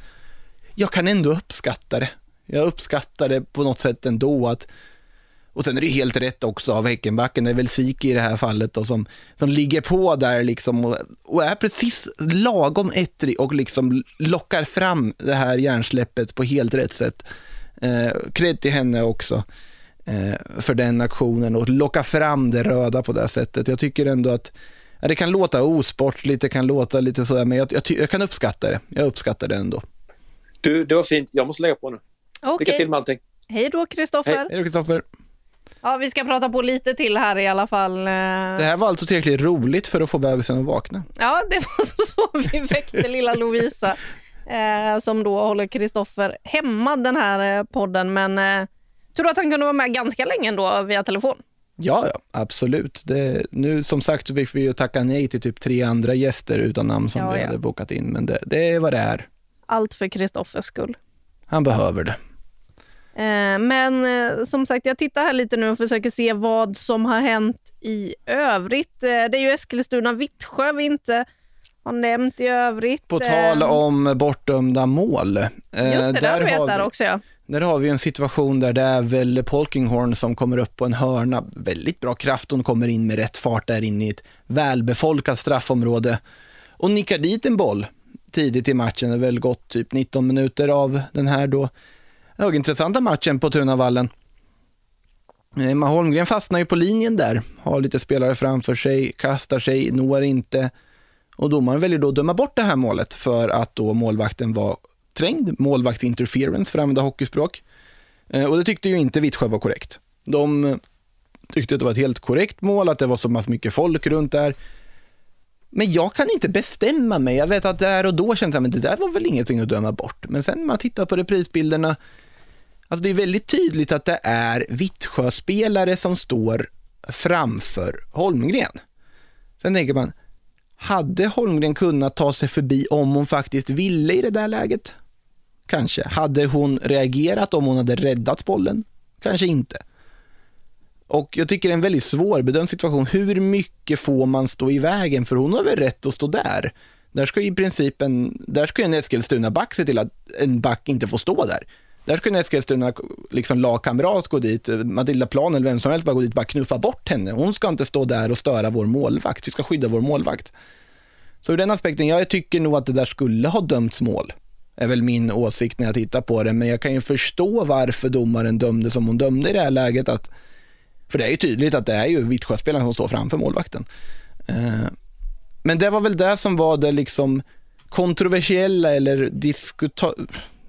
jag kan ändå uppskatta det. Jag uppskattar det på något sätt ändå att och sen är det helt rätt också av Häckenbacken, det är väl Siki i det här fallet då, som, som ligger på där liksom och, och är precis lagom ettrig och liksom lockar fram det här hjärnsläppet på helt rätt sätt. Eh, cred till henne också eh, för den aktionen och locka fram det röda på det här sättet. Jag tycker ändå att ja, det kan låta osportligt, det kan låta lite sådär, men jag, jag, jag kan uppskatta det. Jag uppskattar det ändå. Du, det var fint. Jag måste lägga på nu. Okej. Lycka till med allting. Hej då, Kristoffer. Hej då Kristoffer. Ja, vi ska prata på lite till här i alla fall. Det här var alltså tillräckligt roligt för att få bebisen att vakna. Ja, det var så, så vi väckte lilla Lovisa eh, som då håller Kristoffer hemma den här eh, podden. Men eh, tror att han kunde vara med ganska länge ändå via telefon. Ja, ja absolut. Det, nu som sagt så fick vi ju tacka nej till typ tre andra gäster utan namn som Ja, vi ja. hade bokat in, men det, det är vad det är. Allt för Kristoffers skull. Han behöver det. Eh, men eh, som sagt, jag tittar här lite nu och försöker se vad som har hänt i övrigt. Eh, det är ju Eskilstuna-Vittsjö vi inte har nämnt i övrigt. På tal om bortdömda mål. Just det, där har vi ett där vi, också ja. där har vi en situation där det är väl Polkinghorn som kommer upp på en hörna. Väldigt bra kraft, hon kommer in med rätt fart där in i ett välbefolkat straffområde och nickar dit en boll tidigt i matchen. Det är väl gått typ 19 minuter av den här då högintressanta matchen på Tunavallen. Eh, Emma Holmgren fastnar ju på linjen där, har lite spelare framför sig, kastar sig, når inte. Och domaren väljer då att döma bort det här målet för att då målvakten var trängd, målvakt interference för att använda hockeyspråk. Eh, och det tyckte ju inte Vittsjö var korrekt. De eh, tyckte att det var ett helt korrekt mål, att det var så pass mycket folk runt där. Men jag kan inte bestämma mig. Jag vet att där och då kände jag att det där var väl ingenting att döma bort. Men sen när man tittar på reprisbilderna, alltså det är väldigt tydligt att det är Vittsjöspelare som står framför Holmgren. Sen tänker man, hade Holmgren kunnat ta sig förbi om hon faktiskt ville i det där läget? Kanske. Hade hon reagerat om hon hade räddat bollen? Kanske inte. Och jag tycker det är en väldigt svårbedömd situation. Hur mycket får man stå i vägen? För hon har väl rätt att stå där. Där ska i princip en, där ska en Eskilstuna-back se till att en back inte får stå där. Där skulle Eskilstuna liksom, lagkamrat gå dit, Matilda Plan eller vem som helst bara gå dit och bara knuffa bort henne. Hon ska inte stå där och störa vår målvakt. Vi ska skydda vår målvakt. Så ur den aspekten, jag tycker nog att det där skulle ha dömts mål. är väl min åsikt när jag tittar på det. Men jag kan ju förstå varför domaren dömde som hon dömde i det här läget. Att, för det är ju tydligt att det är ju Vittsjöspelaren som står framför målvakten. Eh, men det var väl det som var det liksom kontroversiella eller diskutabla.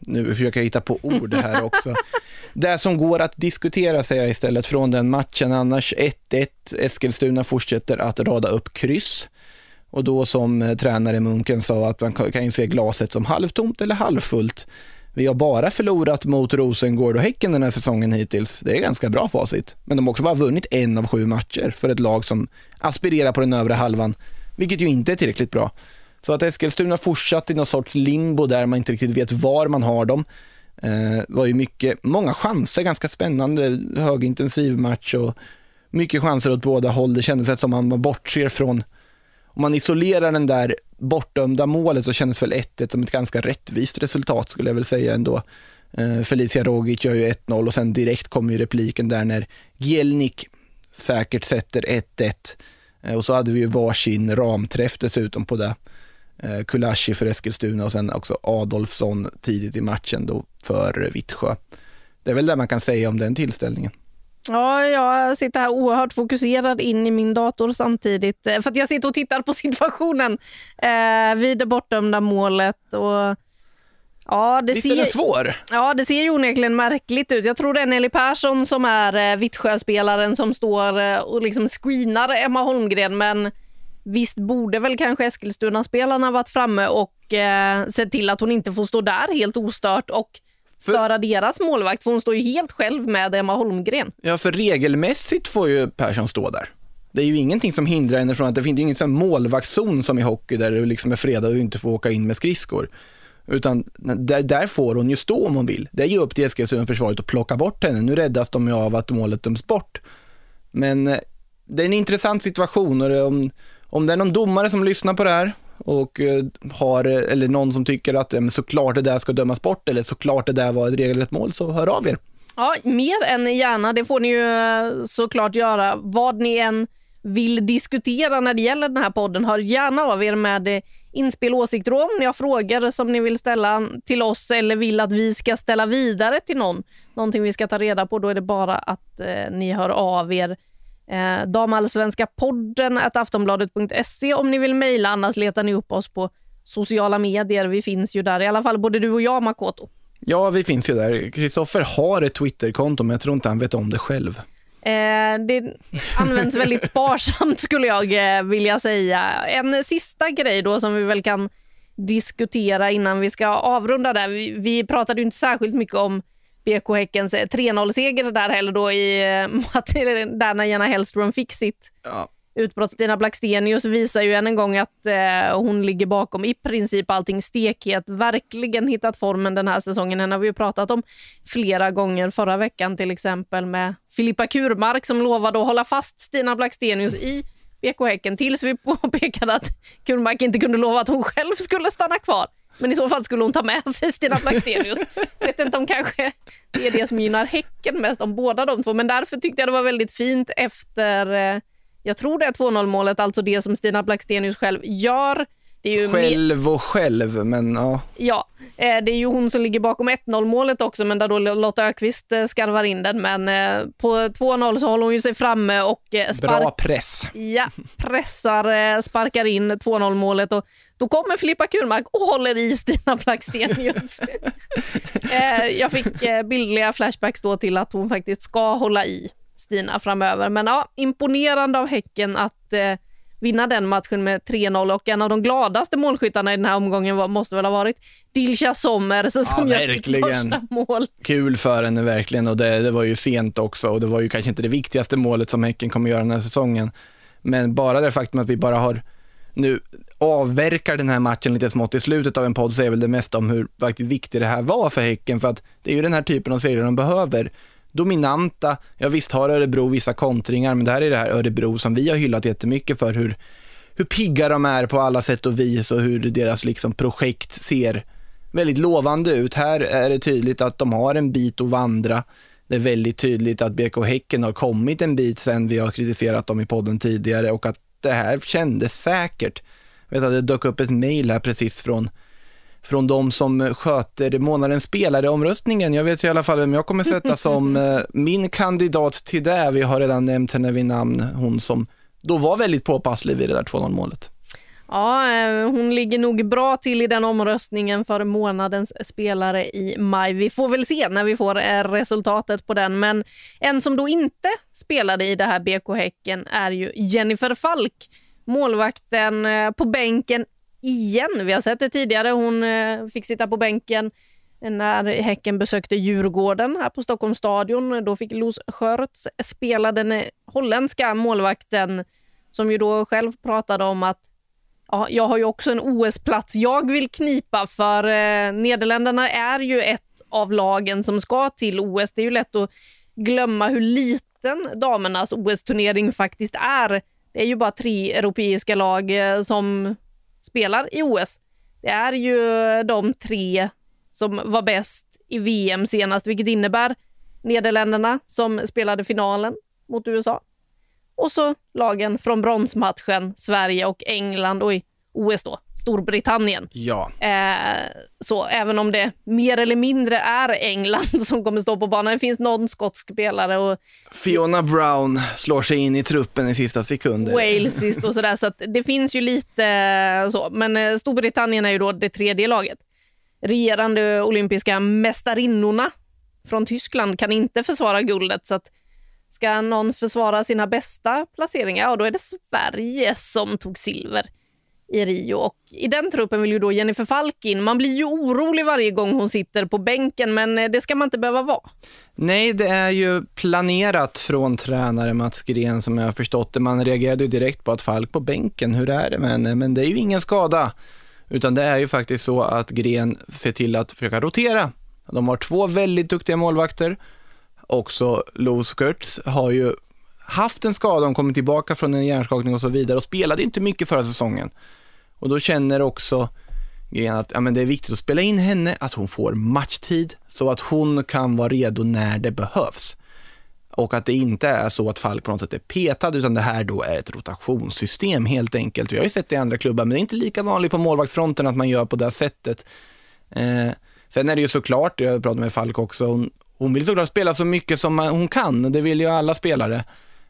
Nu försöker jag hitta på ord här också. [LAUGHS] Det som går att diskutera säger jag istället från den matchen. Annars 1-1. Eskilstuna fortsätter att rada upp kryss. Och då som eh, tränare Munken sa att man kan ju se glaset som halvtomt eller halvfullt. Vi har bara förlorat mot Rosengård och Häcken den här säsongen hittills. Det är ganska bra facit. Men de har också bara vunnit en av sju matcher för ett lag som aspirerar på den övre halvan, vilket ju inte är tillräckligt bra. Så att Eskilstuna fortsatt i någon sorts limbo där man inte riktigt vet var man har dem. Eh, var ju mycket, många chanser, ganska spännande, högintensiv match och mycket chanser åt båda håll. Det kändes som att man bortser från om man isolerar den där bortdömda målet så kändes väl 1-1 som ett ganska rättvist resultat skulle jag väl säga ändå. Eh, Felicia Rogic gör ju 1-0 och sen direkt kommer ju repliken där när Gielnik säkert sätter 1-1. Eh, och så hade vi ju varsin ramträff dessutom på det. Eh, Kulashi för Eskilstuna och sen också Adolfsson tidigt i matchen då för Vittsjö. Det är väl det man kan säga om den tillställningen. Ja, jag sitter här oerhört fokuserad in i min dator samtidigt. eh, För att jag sitter och tittar på [LAUGHS] situationen eh, vid det bortdömda målet. Och, ja, det Visst är ser, den svår? ja, det ser ju onekligen märkligt ut. Jag tror det är Nelly Persson som är eh, Vittsjö-spelaren som står eh, och liksom screenar Emma Holmgren. Men visst borde väl kanske Eskilstuna-spelarna varit framme och eh, sett till att hon inte får stå där helt ostört och störa deras målvakt. För hon står ju helt själv med Emma Holmgren. Ja, för regelmässigt får ju Persson stå där. Det är ju ingenting som hindrar henne från att det finns ingen sån målvaktszon som i hockey där det liksom är fredag och du inte får åka in med skridskor. Utan där, där får hon ju stå om hon vill. Det är ju upp till Eskilstuna-försvaret att plocka bort henne. Nu räddas de ju av att målet döms bort. Men eh, det är en intressant situation och det, om, om det är någon domare som lyssnar på det här och eh, har, eh, eller någon som tycker att såklart det där ska dömas bort eller såklart det där var ett regelrätt mål, så hör av er. Ja, mer än gärna. Det får ni ju eh, såklart göra. Vad ni än vill diskutera när det gäller den här podden, hör gärna av er med inspel och åsikter om ni har frågor som ni vill ställa till oss eller vill att vi ska ställa vidare till någon. Någonting vi ska ta reda på, då är det bara att eh, ni hör av er. Eh, Damallsvenska podden aftonbladet.se om ni vill mejla, annars letar ni upp oss på sociala medier. Vi finns ju där, i alla fall både du och jag Makoto. Ja, vi finns ju där. Kristoffer har ett Twitterkonto, men jag tror inte han vet om det själv. Eh, det används väldigt [LAUGHS] sparsamt skulle jag eh, vilja säga. En sista grej då som vi väl kan diskutera innan vi ska avrunda där. Vi, vi pratade inte särskilt mycket om BK Häckens 3-0-seger där heller då i [LAUGHS] där när Jenna Hellström fick sitt ja. utbrott. Stina Blackstenius visar ju än en gång att eh, hon ligger bakom i princip allting stekhet. Verkligen hittat formen den här säsongen. Den har vi ju pratat om flera gånger förra veckan till exempel med Filippa Kurmark som lovade att hålla fast Stina Blackstenius i BK Häcken tills vi [LAUGHS] påpekade att Kurmark inte kunde lova att hon själv skulle stanna kvar. Men i så fall skulle hon ta med sig Stina Blackstenius. vet inte om kanske det är det som gynnar Häcken mest om båda de två. Men därför tyckte jag det var väldigt fint efter, eh, jag tror det är 2-0 målet, alltså det som Stina Blackstenius själv gör själv och själv, men ja. Ja, eh, det är ju hon som ligger bakom 1-0 målet också, men där då Lotta Ökvist eh, skarvar in den. Men eh, på 2-0 så håller hon ju sig framme och spark... Bra press. Ja, pressar, sparkar in 2-0 målet och då kommer Filippa Kurmark och håller i Stina Blackstenius. [LAUGHS] Jag fick bildliga flashbacks då till att hon faktiskt ska hålla i Stina framöver. Men ja, imponerande av Häcken att vinna den matchen med 3-0 och en av de gladaste målskyttarna i den här omgången var, måste väl ha varit Dilsa Sommer som ja, gör sitt första mål. Kul för henne verkligen. Och det, det, var ju sent också och det var ju kanske inte det viktigaste målet som Häcken kommer göra den här säsongen. Men bara det faktum att vi bara har nu avverkar den här matchen lite smått i slutet av en podd säger väl det mesta om hur faktiskt viktigt det här var för Häcken. För att det är ju den här typen av serier de behöver dominanta. Ja visst har Örebro vissa kontringar, men det här är det här Örebro som vi har hyllat jättemycket för hur, hur pigga de är på alla sätt och vis och hur deras liksom projekt ser väldigt lovande ut. Här är det tydligt att de har en bit att vandra. Det är väldigt tydligt att BK Häcken har kommit en bit sen vi har kritiserat dem i podden tidigare och att det här kändes säkert. Jag vet att det dök upp ett mejl här precis från från de som sköter månadens spelare-omröstningen. Jag vet i alla fall vem jag kommer sätta [LAUGHS] som eh, min kandidat till det. Vi har redan nämnt henne vid namn, hon som då var väldigt påpasslig vid det där 2-0 målet. Ja, eh, hon ligger nog bra till i den omröstningen för månadens spelare i maj. Vi får väl se när vi får eh, resultatet på den. Men en som då inte spelade i det här BK Häcken är ju Jennifer Falk. Målvakten på bänken igen. Vi har sett det tidigare. Hon eh, fick sitta på bänken när Häcken besökte Djurgården här på Stockholms stadion. Då fick Los Schörts spela den eh, holländska målvakten som ju då själv pratade om att ja, jag har ju också en OS-plats jag vill knipa för eh, Nederländerna är ju ett av lagen som ska till OS. Det är ju lätt att glömma hur liten damernas OS-turnering faktiskt är. Det är ju bara tre europeiska lag eh, som spelar i OS. Det är ju de tre som var bäst i VM senast, vilket innebär Nederländerna som spelade finalen mot USA. Och så lagen från bronsmatchen, Sverige och England och i OS då, Storbritannien. Ja. Eh, så även om det mer eller mindre är England [LAUGHS] som kommer stå på banan. Det finns någon skotsk spelare och... Fiona Brown slår sig in i truppen i sista sekunden. Wales sist och sådär, så det finns ju lite så. Men eh, Storbritannien är ju då det tredje laget. Regerande olympiska mästarinnorna från Tyskland kan inte försvara guldet, så att ska någon försvara sina bästa placeringar, ja då är det Sverige som tog silver i Rio. Och I den truppen vill ju då Jennifer Falk in. Man blir ju orolig varje gång hon sitter på bänken, men eh, det ska man inte behöva vara. Nej, det är ju planerat från tränare Mats Gren som jag har förstått det. Man reagerade ju direkt på att Falk på bänken, hur är det med henne? Men det är ju ingen skada, utan det är ju faktiskt så att Gren ser till att försöka rotera. De har två väldigt duktiga målvakter. Också Lo Kurtz har ju haft en skada, hon kommer tillbaka från en hjärnskakning och så vidare och spelade inte mycket förra säsongen. Och då känner också Gren att ja, men det är viktigt att spela in henne, att hon får matchtid så att hon kan vara redo när det behövs. Och att det inte är så att Falk på något sätt är petad, utan det här då är ett rotationssystem helt enkelt. Vi har ju sett det i andra klubbar, men det är inte lika vanligt på målvaktsfronten att man gör på det sättet. Eh, sen är det ju såklart, jag pratade med Falk också, hon, hon vill såklart spela så mycket som hon kan, det vill ju alla spelare.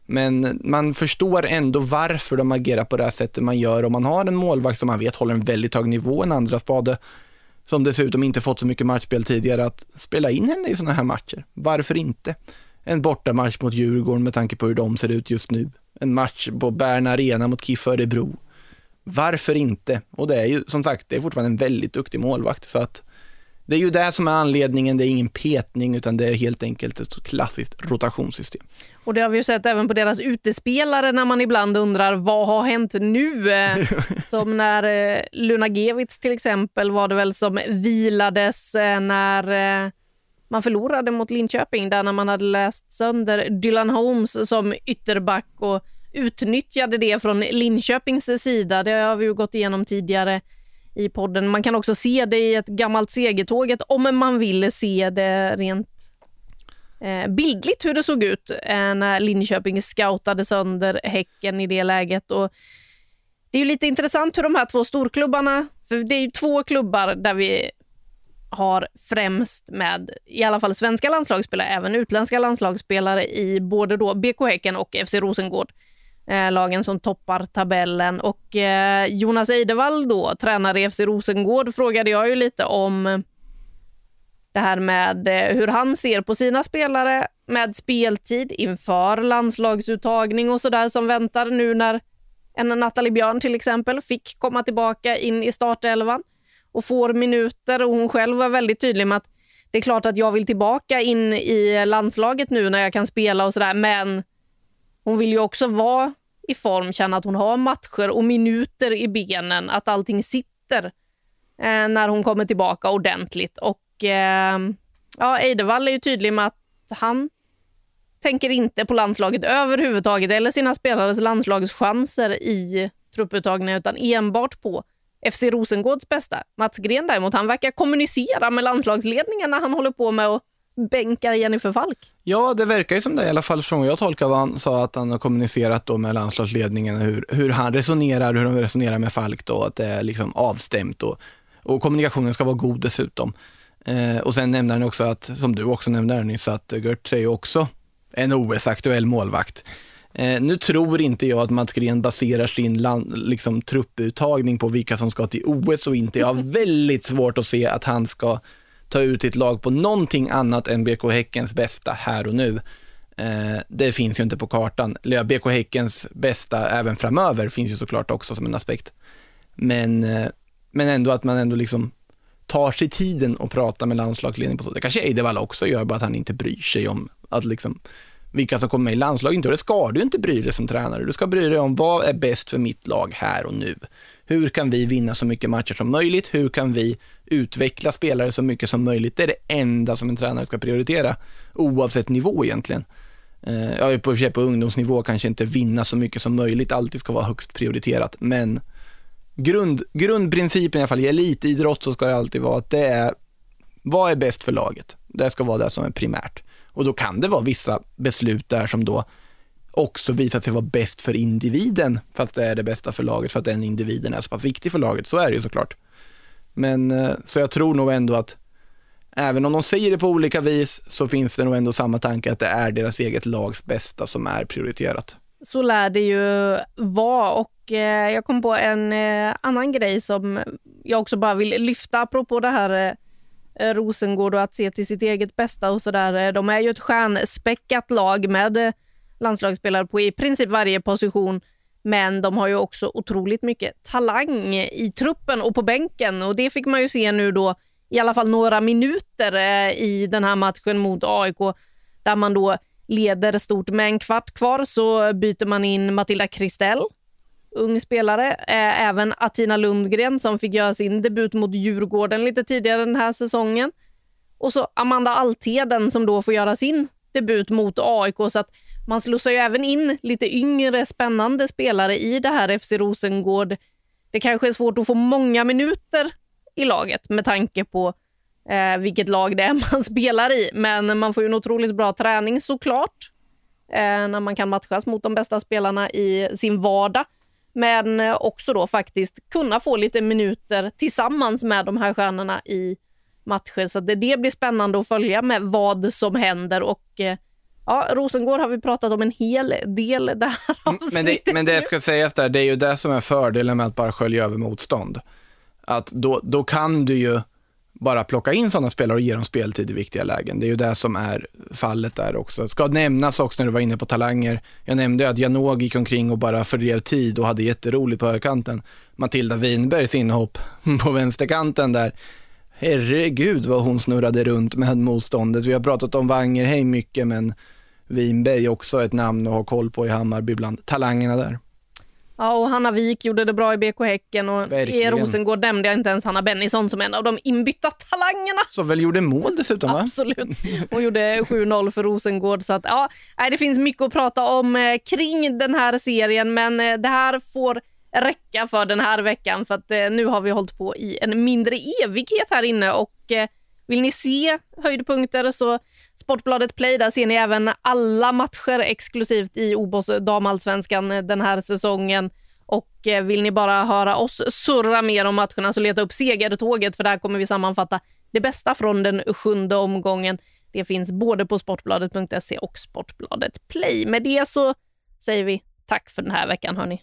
Men man förstår ändå varför de agerar på det här sättet man gör om man har en målvakt som man vet håller en väldigt hög nivå, en andra spade, som dessutom inte fått så mycket matchspel tidigare, att spela in henne i sådana här matcher. Varför inte? en bortamatch mot Djurgården med tanke på hur de ser ut just nu. En match på Bern Arena mot KIF Örebro. Varför inte? Och det är ju som sagt, det är fortfarande en väldigt duktig målvakt så att det är ju det som är anledningen, det är ingen petning utan det är helt enkelt ett klassiskt rotationssystem. Och det har vi ju sett även på deras utespelare när man ibland undrar vad har hänt nu? Eh, [LAUGHS] som när eh, Luna Gevitz till exempel var det väl som vilades eh, när man förlorade mot Linköping där när man hade läst sönder Dylan Holmes som ytterback och utnyttjade det från Linköpings sida. Det har vi ju gått igenom tidigare i podden. Man kan också se det i ett gammalt segertåget om man vill se det rent eh, bildligt hur det såg ut eh, när Linköping scoutade sönder Häcken i det läget. Och det är ju lite intressant hur de här två storklubbarna, för det är ju två klubbar där vi har främst med i alla fall svenska landslagsspelare, även utländska landslagsspelare i både då BK Häcken och FC Rosengård eh, lagen som toppar tabellen. Och eh, Jonas Eidevall, då, tränare i FC Rosengård, frågade jag ju lite om det här med eh, hur han ser på sina spelare med speltid inför landslagsuttagning och sådär som väntar nu när en Nathalie Björn till exempel fick komma tillbaka in i startelvan och får minuter. Och hon själv var väldigt tydlig med att det är klart att jag vill tillbaka in i landslaget nu när jag kan spela och sådär, men hon vill ju också vara i form, känna att hon har matcher och minuter i benen, att allting sitter eh, när hon kommer tillbaka ordentligt. Och eh, ja, Eidevall är ju tydlig med att han tänker inte på landslaget överhuvudtaget eller sina spelares landslagschanser i trupputtagningen utan enbart på FC Rosengårds bästa. Mats Gren däremot, han verkar kommunicera med landslagsledningen när han håller på med att bänkar Jennifer Falk? Ja, det verkar ju som det i alla fall från jag tolkar vad han sa att han har kommunicerat då med landslagsledningen hur, hur han resonerar, hur de resonerar med Falk då, att det är liksom avstämt och, och kommunikationen ska vara god dessutom. Eh, och sen nämner han också att, som du också nämnde nyss, att Gert är ju också en OS-aktuell målvakt. Eh, nu tror inte jag att Mats Gren baserar sin land, liksom, trupputtagning på vilka som ska till OS och inte. Jag har [LAUGHS] väldigt svårt att se att han ska ta ut sitt lag på någonting annat än BK Häckens bästa här och nu. Eh, det finns ju inte på kartan. BK Häckens bästa även framöver finns ju såklart också som en aspekt. Men, eh, men ändå att man ändå liksom tar sig tiden och pratar med landslagsledningen på så. Det kanske Eidevall också gör, bara att han inte bryr sig om att liksom vilka som kommer med i landslaget. Det ska du inte bry dig som tränare. Du ska bry dig om vad är bäst för mitt lag här och nu. Hur kan vi vinna så mycket matcher som möjligt? Hur kan vi utveckla spelare så mycket som möjligt? Det är det enda som en tränare ska prioritera, oavsett nivå egentligen. Eh, ja, på, på ungdomsnivå kanske inte vinna så mycket som möjligt alltid ska vara högst prioriterat, men grund, grundprincipen i alla fall i elitidrott så ska det alltid vara att det är vad är bäst för laget? Det ska vara det som är primärt. Och då kan det vara vissa beslut där som då också visat sig vara bäst för individen, fast det är det bästa för laget för att den individen är så pass viktig för laget. Så är det ju såklart. Men eh, så jag tror nog ändå att även om de säger det på olika vis så finns det nog ändå samma tanke att det är deras eget lags bästa som är prioriterat. Så lär det ju vara och eh, jag kom på en eh, annan grej som jag också bara vill lyfta apropå det här Rosengård och att se till sitt eget bästa och sådär. De är ju ett stjärnspäckat lag med landslagsspelare på i princip varje position. Men de har ju också otroligt mycket talang i truppen och på bänken och det fick man ju se nu då i alla fall några minuter eh, i den här matchen mot AIK där man då leder stort med en kvart kvar så byter man in Matilda Kristell, ung spelare. Eh, även Atina Lundgren som fick göra sin debut mot Djurgården lite tidigare den här säsongen. Och så Amanda Altheden som då får göra sin debut mot AIK. Så att man slussar ju även in lite yngre spännande spelare i det här FC Rosengård. Det kanske är svårt att få många minuter i laget med tanke på eh, vilket lag det är [LAUGHS] man spelar i. Men man får ju en otroligt bra träning såklart eh, när man kan matchas mot de bästa spelarna i sin vardag. Men eh, också då faktiskt kunna få lite minuter tillsammans med de här stjärnorna i matcher. Så det, det blir spännande att följa med vad som händer och eh, Ja, Rosengård har vi pratat om en hel del det här avsnittet. Men det, men det ska sägas där, det är ju det som är fördelen med att bara skölja över motstånd. Att då, då kan du ju bara plocka in sådana spelare och ge dem speltid i viktiga lägen. Det är ju det som är fallet där också. Ska nämnas också när du var inne på talanger. Jag nämnde att Janog gick omkring och bara fördrev tid och hade jätteroligt på högerkanten. Matilda Winbergs inhopp [LAUGHS] på vänsterkanten där. Herregud vad hon snurrade runt med motståndet. Vi har pratat om Wangerheim mycket, men Winberg också ett namn att ha koll på i Hammarby bland talangerna där. Ja, och Hanna Wik gjorde det bra i BK Häcken och Verkligen. i Rosengård nämnde jag inte ens Hanna Bennison som en av de inbytta talangerna. Så väl gjorde mål dessutom va? Absolut. Hon gjorde 7-0 för Rosengård. Så att, ja, det finns mycket att prata om eh, kring den här serien, men eh, det här får räcka för den här veckan för att eh, nu har vi hållit på i en mindre evighet här inne och vill ni se höjdpunkter så Sportbladet Play, där ser ni även alla matcher exklusivt i OBOS damallsvenskan eh, den här säsongen. Och eh, vill ni bara höra oss surra mer om matcherna så leta upp segertåget för där kommer vi sammanfatta det bästa från den sjunde omgången. Det finns både på sportbladet.se och Sportbladet Play. Med det så säger vi tack för den här veckan hörni.